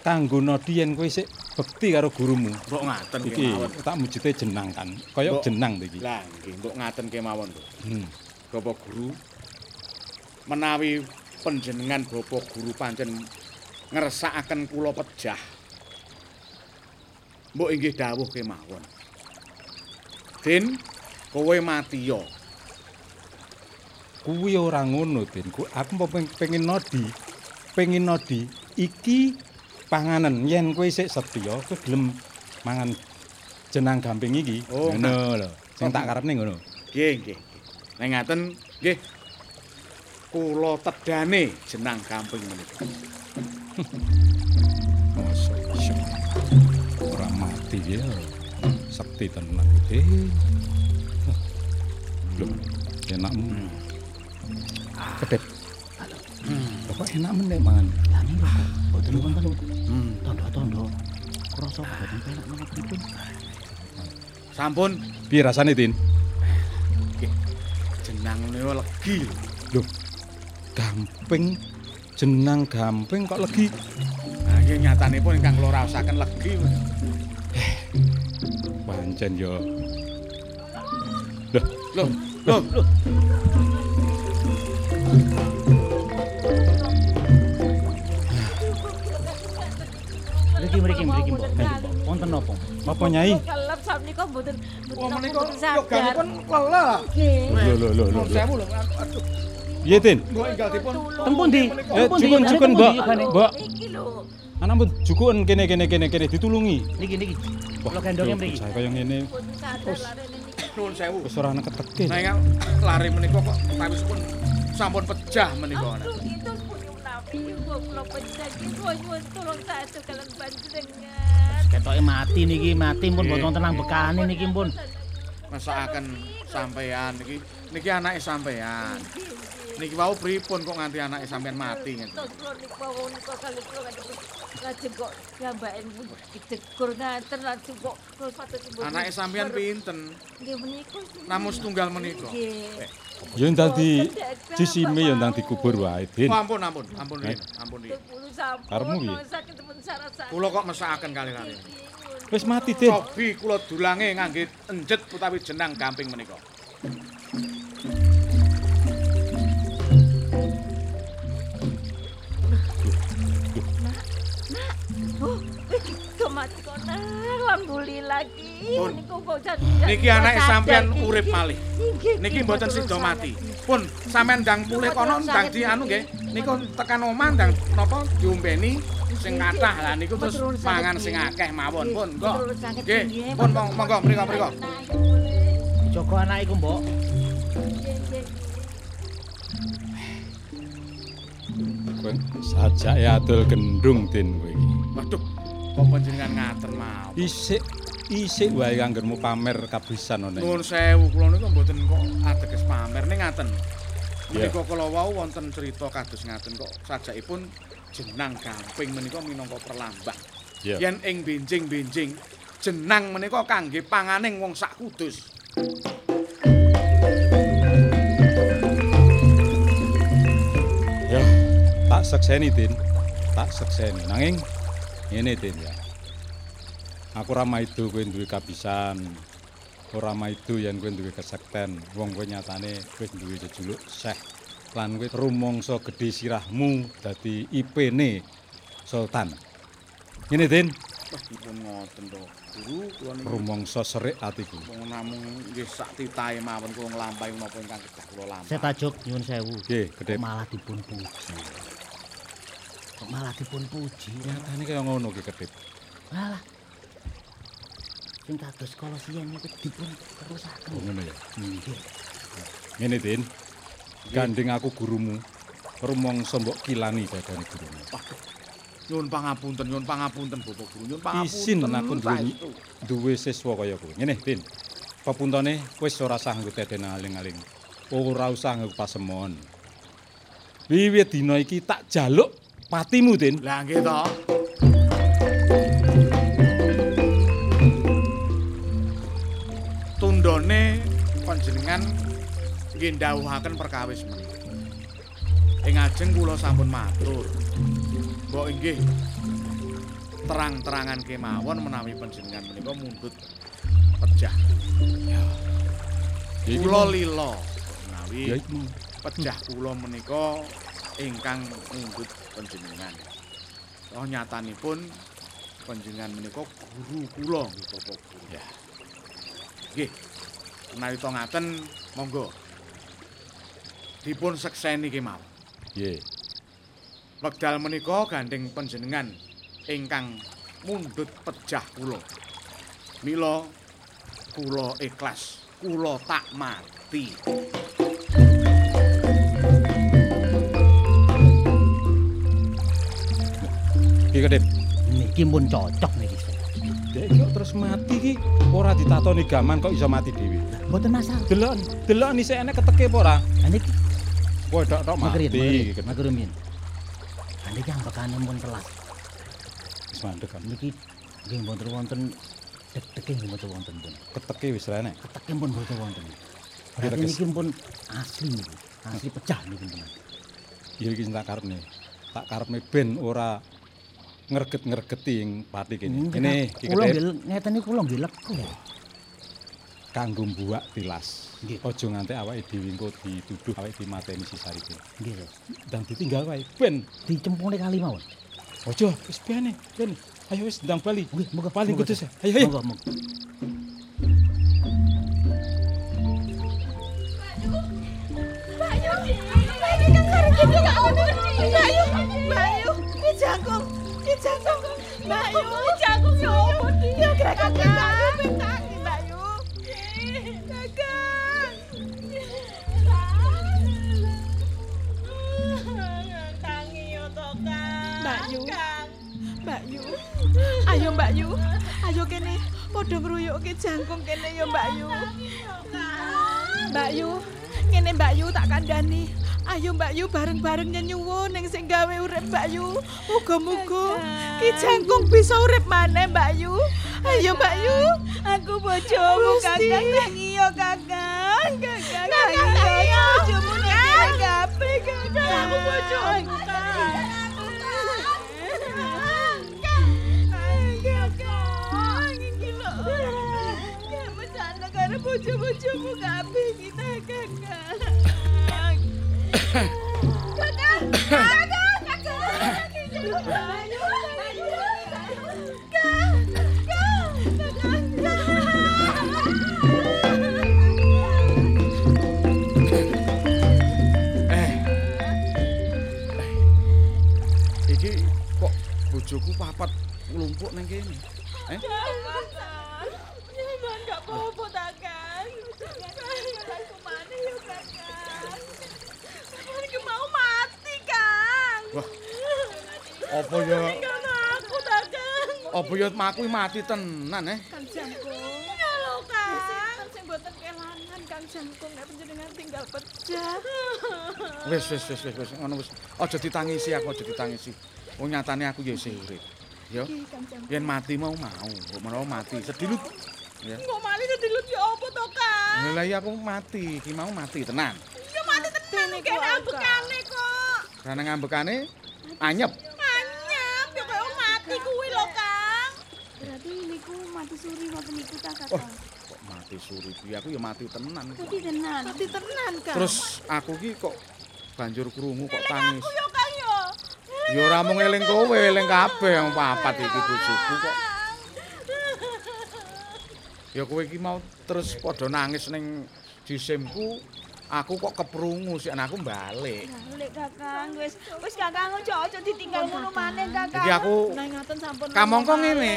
Kanggo nodi yen kowe sik bekti karo gurumu. Mbok ngaten Iki kemawon. tak mujute jenang kan. Kaya jenang to iki. Lah nggih, mbok ngaten kemawon to. Hmm. Bapak guru menawi panjenengan Bapak guru pancen ngersakaken kula pejah. Mbok inggih dawuh kemawon. Din, kowe matiya. Kuwi ora ngono. Ku- Aku mau peng- pengen nodi. Pengen nodi iki panganan yen kowe sik setya, kowe gelem mangan jenang gamping iki. Oh, ngono lho. Sing Oh. tak karepne ngono. Nggih, nggih. Nek ngaten nggih kula tedane jenang gamping menika. *laughs* Masa iso. Ora mati ya. Sakti tenan iki. Lho, enakmu. Kedep. Kok enakmu nek mangan? Lah niku kok boten wonten Hmm. tondo-tondo. Krasa boten penak menapa pripun. Sampun Piye rasane, Tin? jenang niku legi. Lho. Gamping jenang gamping kok legi. Nah, iki nyatanipun ingkang kula raosaken legi. Pancen yo. Loh, loh. Mriki mriki mriki Mbok. Wonten napa? Apa Nyai? Kelep sakmenika mboten mboten menika mboten yoganipun lelah. Nggih. Lho lho lho lho. Sewu lho. Aduh, Piye, Tin? mbok enggal dipun Tempun di. Tempun di. jukun jukun, Mbok. Mbok, Iki lho. anakmu jukun kene kene kene kene ditulungi. Niki niki. Kula gendonge mriki. Saya kaya ngene nuwun sewu. wis ora ana keteke. Nah, ingkang lari menika kok tawisipun sampun pecah menika. Aduh, itu menawi kula kula pecah kula nyuwun tulung satu kalian panjenengan. Ketoke mati niki, mati pun boten tenang bekane niki pun. Masakaken sampean niki niki anake sampean. Niki wau pripun kok nganti anake sampean mati ngeten. Tos kula niku wau niku kali kula nganti lajeng kok gambaken pun didegur ngaten lajeng kok kula patutipun. Anake sampean pinten? Nggih menika. Namung setunggal menika. Nggih. Ya dadi jisime ya ndang dikubur wae, Din. Ampun ampun ampun Rin, ampun Rin. Karepmu piye? Kula kok mesakaken kali-kali. Wis mati, Din. Cobi kula dulange ngangge enjet utawi jenang gamping menika. Oh, kok mati kok alhamdulillah ki. Pun. Niki anake sampean urip malih. Niki mboten sida mati. Pun sampean ndang pulih kono ndang di anu nggih. Niku tekan omah ndang napa diombeni sing kathah lah niku terus mangan sing akeh mawon pun kok. Nggih, pun mong- monggo mriku mriku. Jaga anak iku, Mbok. Kowe sajake adol gendung, Din kowe iki. Waduh, kok panjenengan ngaten mawon. Isik isik wae anggenmu pamer kabisan ono. Nuwun sewu kula niku mboten kok ateges pamer ning ngaten. Menika kula wau wonten cerita kados ngaten kok sajakipun jenang gamping menika minangka perlambang. Iya. Yen ing benjing-benjing jenang menika kangge panganing wong sak kudus. Ya, tak sekseni, Din. Tak sekseni. Nanging ngene, Din ya. Aku ora maido kowe duwe kabisan. Ora maido yen kowe duwe kesekten. Wong kowe nyatane wis duwe jejuluk Syekh. Lan kowe rumangsa gedhe sirahmu dadi IP-ne Sultan. Ngene, Din. Wah, dipun ngoten to. Guru kula niku Rumangsa serik atiku. wong namung nggih sak titahe mawon kula nglampahi menapa ingkang kedah kula lampahi. Saya tajuk nyuwun sewu. Nggih, gedhe. Malah dipun puji. Kok malah dipun puji. Nyatane kaya ngono ki Kedhip. Alah. Sing kados kala siyen niku dipun terusaken. Oh, ngono ya. Nggih. Ngene, Din. Gandeng aku gurumu. Rumangsa mbok kilani dadane gurumu. Nyuwun pangapunten, nyuwun pangapunten Bapak Guru. Nyuwun pangapunten. Isin aku duwe duwe siswa kaya kowe. Ngene, Din. Pepuntone wis ora usah nggo teten aling-aling. Ora usah nggo pasemon. Wiwit dina iki tak jaluk patimu, Din. Lah nggih to. Tundone panjenengan nggih ndhawuhaken perkawis menika. Ing ajeng kula sampun matur. Mbok inggih terang-terangan kemawon menawi panjenengan menika mundhut pejah. Iki Kula lila menawi Ya pejah kula menika ingkang mundhut panjenengan. Oh nyatanipun panjenengan menika guru kula nggih Bapak Guru. Ya. Nggih. Menawi to ngaten monggo dipun sekseni kemawon. Nggih. Wekdal menika gandeng panjenengan ingkang mundhut pejah kula. Mila kula ikhlas, kula tak mati. Iki Kedhip. Niki pun cocok niki. Dek iki kok terus mati iki ora ditatoni gaman kok iso mati dhewe. Mboten masalah. Delok, delok isih enek keteke apa ora? Lah niki Kowe tok-tok mati. magerin, Kedhip. magerin min. Lah niki ambekane pun kelas. Wis mandek kan. Niki nggih wonten wonten deg-dege nggih mboten wonten pun. Keteke wis rene. Keteke pun mboten wonten. Berarti niki pun asli niku. Asli pecah niku tenan. Ya iki sing tak karepne. Tak karepne ben ora ngerget-ngergeti ing pati kene. Kene iki kula ngeten niku kula nggih lega. kanggo buak tilas. Nggih. Aja nganti awake dhewe engko dituduh awake dimateni si Sarike. Nggih. Ros. Dan ditinggal wae ben Dicempune kali mawon. Ojo, wis biane, ben. Ayo wis ndang bali. Nggih, moga moga, kudus ya. Ayo, ayo. Moga moga. Bayu, Bayu, ki jangkung, ki jangkung. Bayu, jangkung yo opo ki? Yo gerakan ki Bayu, bentangi Bayu. Kakak. Tangi yo to, Kang. Bayu. Bayu. Ayo Mbak Yu. Ayo kene padha ngruyukke jangkung kene yo Mbak Yu. Mbak Yu, ngene Mbak Yu tak kandhani. Ayo Mbak Yu bareng-bareng nyenyuwun ning sing gawe urip Mbak Yu. Muga-muga ki jangkung bisa urip maneh Mbak Yu. Ayo Mbak Yu. Aku bojomu Kakang tangi yo Kakang. Kakang tangi yo bojomu nek kabeh Kakang. Aku bojomu Kakang. Bojo-bojomu kabeh kita kakak. Kakak, kakak, kakak. Eh. Iki kok bojoku papat nglumpuk ning kene. Eh? Jangan gak apa-apa tak kan. Aku mana ya kakak. Aku mau mati kan. Wah. Apa ya aku kan. apa ya maku mati tenan eh? Kang Jangkung. Ya lo kan. Sing boten kelangan Kang Jangkung nek panjenengan tinggal pecah. Wis wis wis wis wis ngono wis. Aja ditangisi aku aja ditangisi. Wong nyatane aku ya isih urip. Ya. Iki Kang Jangkung. Yen mati mau mau, kok menawa mati sedilut. Ya. Kok mali sedilut ya apa to kan? Lah iya aku mati, iki mau mati tenan. Ya mati tenan kene ambekane kok. Karena ngambekane anyep. Mati kuwi lho Kang. Berarti niku mati suri ngoten niku ta Oh, Kakang. kok mati suri kuwi aku ya mati tenan. Mati tenan. Mati tenan Kang. Terus aku ki kok banjur krungu kok tangis. yo Kang yo. Ya ora mung eling kowe, eling kabeh wong papat iki bojoku kok. *laughs* Ya kowe iki mau terus padha nangis ning jisimku, aku kok keprungu sik anakku balik. Balik Kakang, wis wis Kakang ojo ojo ditinggal ngono maneh Kakang. Iki aku Nah ngaten sampun. Kamangka ngene.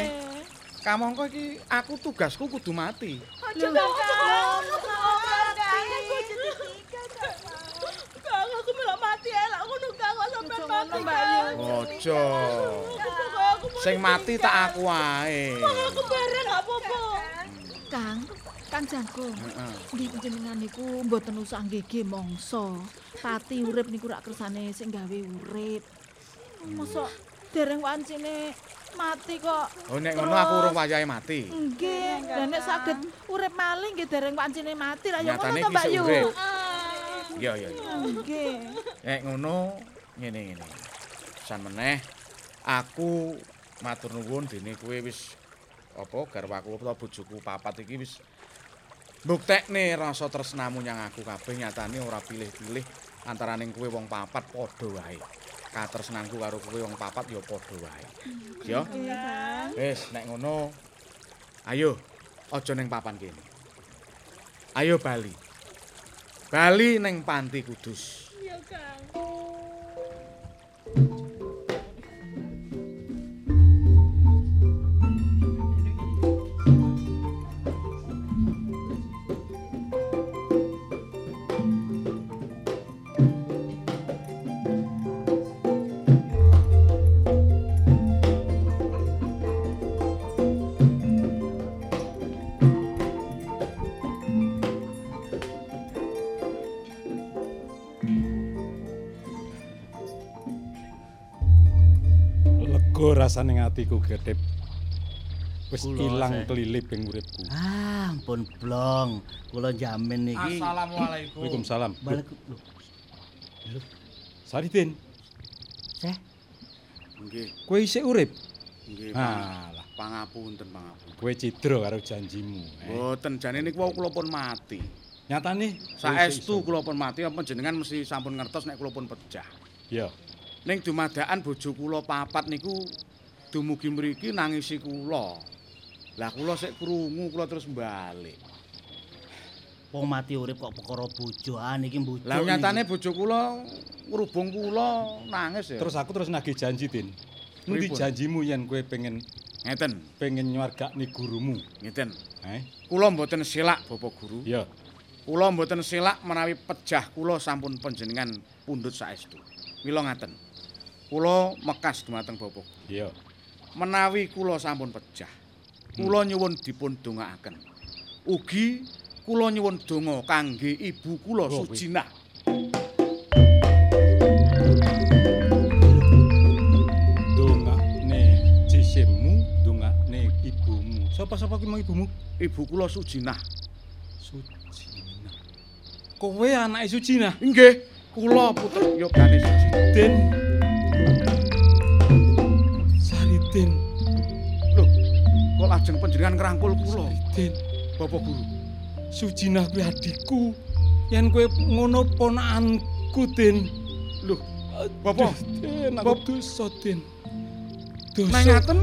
kamangka iki aku tugasku kudu mati. Aja Kakang. Kang aku melok mati elak ngono Kang kok sampean mati. Ojo. Sing mati tak aku wae. Aku bareng gak apa-apa. Kang, Kang Jangkung. Heeh. Nggih panjenengan niku mboten usah nggege mangsa. Pati urip niku rak kersane sing gawe urip. Mosok dereng wancine mati kok. Oh nek ngono aku urung wayahe mati. Nggih, lah nek saged urip malih nggih dereng wancine mati ra ya ngono to Mbak Yu. iya iya. Nggih. Nek ngono ngene-ngene. San meneh aku matur nuwun dene kowe wis apa garwaku utawa bojoku papat iki wis mbuktekne rasa tresnamu nyang aku kabeh nyatane ora pilih-pilih antaraning kowe wong papat padha wae. Katresnanku karo kowe wong papat ya padha wae. Ya. Wis nek ngono ayo aja ning papan kene. Ayo bali. Bali ning Panti Kudus. Iya, Kang. Rasane atiku gedhep. Wis ilang kelilip ing uripku. Ah, ampun blong. Kula jamin niki. Assalamualaikum. Waalaikumsalam. Waalaikumsalam. Saridin, Seh, Nggih, kowe isih urip? nggih. Alah, Pangapunten, pangapunten. kowe cidra karo janjimu. Eh. Mboten jane niku wau kula pun mati. Nyatane Saestu kula pun mati apa jenengan mesti sampun ngertos nek kula pun pecah. Ya. Ning dumadakan bojo kula papat niku dumugi mriki nangisi kula. Lah kula sik krungu kula terus balik. wong mati urip kok perkara bojo. Ah niki bojo. Lah nyatane bojo kula ngrubung kula nangis ya. Terus aku terus nagih janji, Din. Endi janjimu yen kowe pengen ngeten, pengen nyuwargakne gurumu? ngeten. Eh? Kula mboten silak Bapak Guru. Ya. Kula mboten silak menawi pejah kula sampun panjenengan pundhut saestu. Mila ngaten. Kula mekas dumateng Bapak. Ya. Menawi kula sampun pejah, kula nyuwun dipun dongaaken. Ugi kula nyuwun donga kangge ibu kula Oh, Sujinah. Dongakne jisimmu, dongakne ibumu. Sapa-sapa ki mau ibumu? Ibu kula Sujinah. Sujina. Kowe anake Sujina? Nggih, kula putra yogane Sujinah. Den. Saridin. Lho, kok lajeng panjenengan ngrangkul kula, Saridin. Bapak Guru? Sujina kuwi adikku. Yen kowe ngono ponakanku, Den. Lho, Bapak, Den, Bap- aku dosa, Den. Dosa. nang ngaten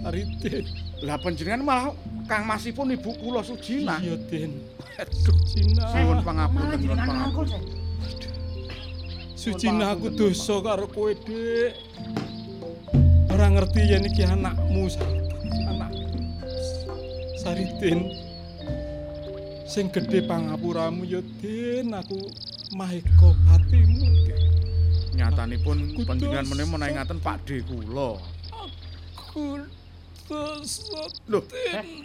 Saridin. lah panjenengan malah kangmasipun ibu kula Sujinah. Iya, Den. Sujina. Nuwun pangapunten, nuwun pangapunten. Sujina aku dosa karo kowe, Dik. Ora ngerti yen iki anakmu, anak Saridin. Sing gedhe pangapuramu ya, Din. Aku maheka atimu. Nyatanipun panjenengan dosa. meneh menawi ngaten Pakde kula. Aku dosa. Lho,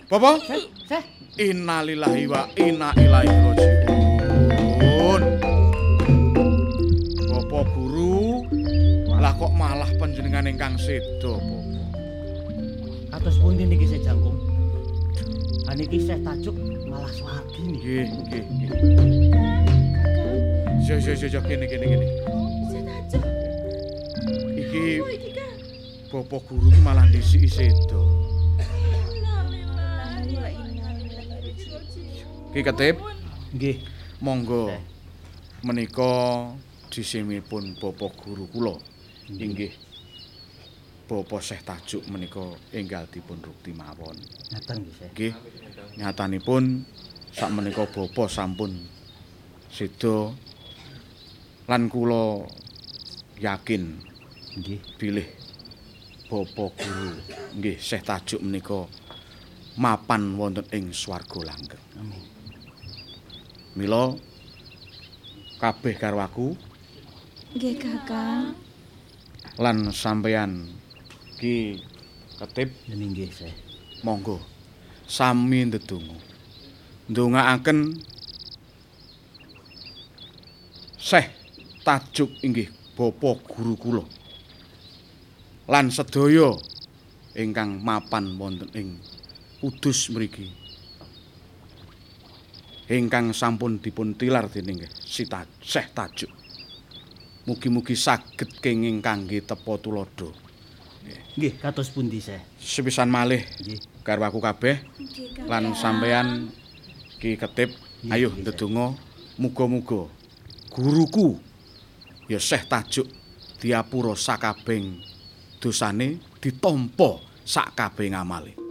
Bapak? Seh, Innalillahi wa inna ilaihi rajiun. Bapak guru, lah kok malah panjenengan ingkang sedo, Bapak. kados pundi niki Seh Jangkung? Ah niki Seh Tajuk malah swargi niki. Nggih, nggih, nggih. Yo yo yo yo kene kene kene. Iki Bapak guru ki malah disiki sedo. Ki ketip, Nggih. monggo menika disimipun Bapak guru kula. Inggih. Bapak Syekh Tajuk menika enggal dipun rukti mawon. Ngaten nggih Seh. Nggih. Nyatanipun sak menika Bapak sampun sedo lan kula yakin Nggih. bilih Bapak guru nggih Syekh Tajuk menika mapan wonten ing swarga langgeng. Amin. Mila kabeh karo aku Nggih, Kakang. lan sampeyan ki ketip nggih Seh. monggo sami ndedonga. Ndongaaken Syekh Tajuk inggih Bapa guru kula. Lan sedaya ingkang mapan wonten ing Kudus mriki. Ingkang sampun dipun tilar dening nggih si Ta- Syekh Tajuk. Mugi-mugi saged kenging kangge tepa tulodo. Nggih, kados pundi Seh? Sepisan malih Nggih. karo aku kabeh lan sampeyan Ki Ketip ayo ndedonga muga-muga guruku ya Syekh Tajuk diapura sakabeng dosane ditampa sakabeng amale.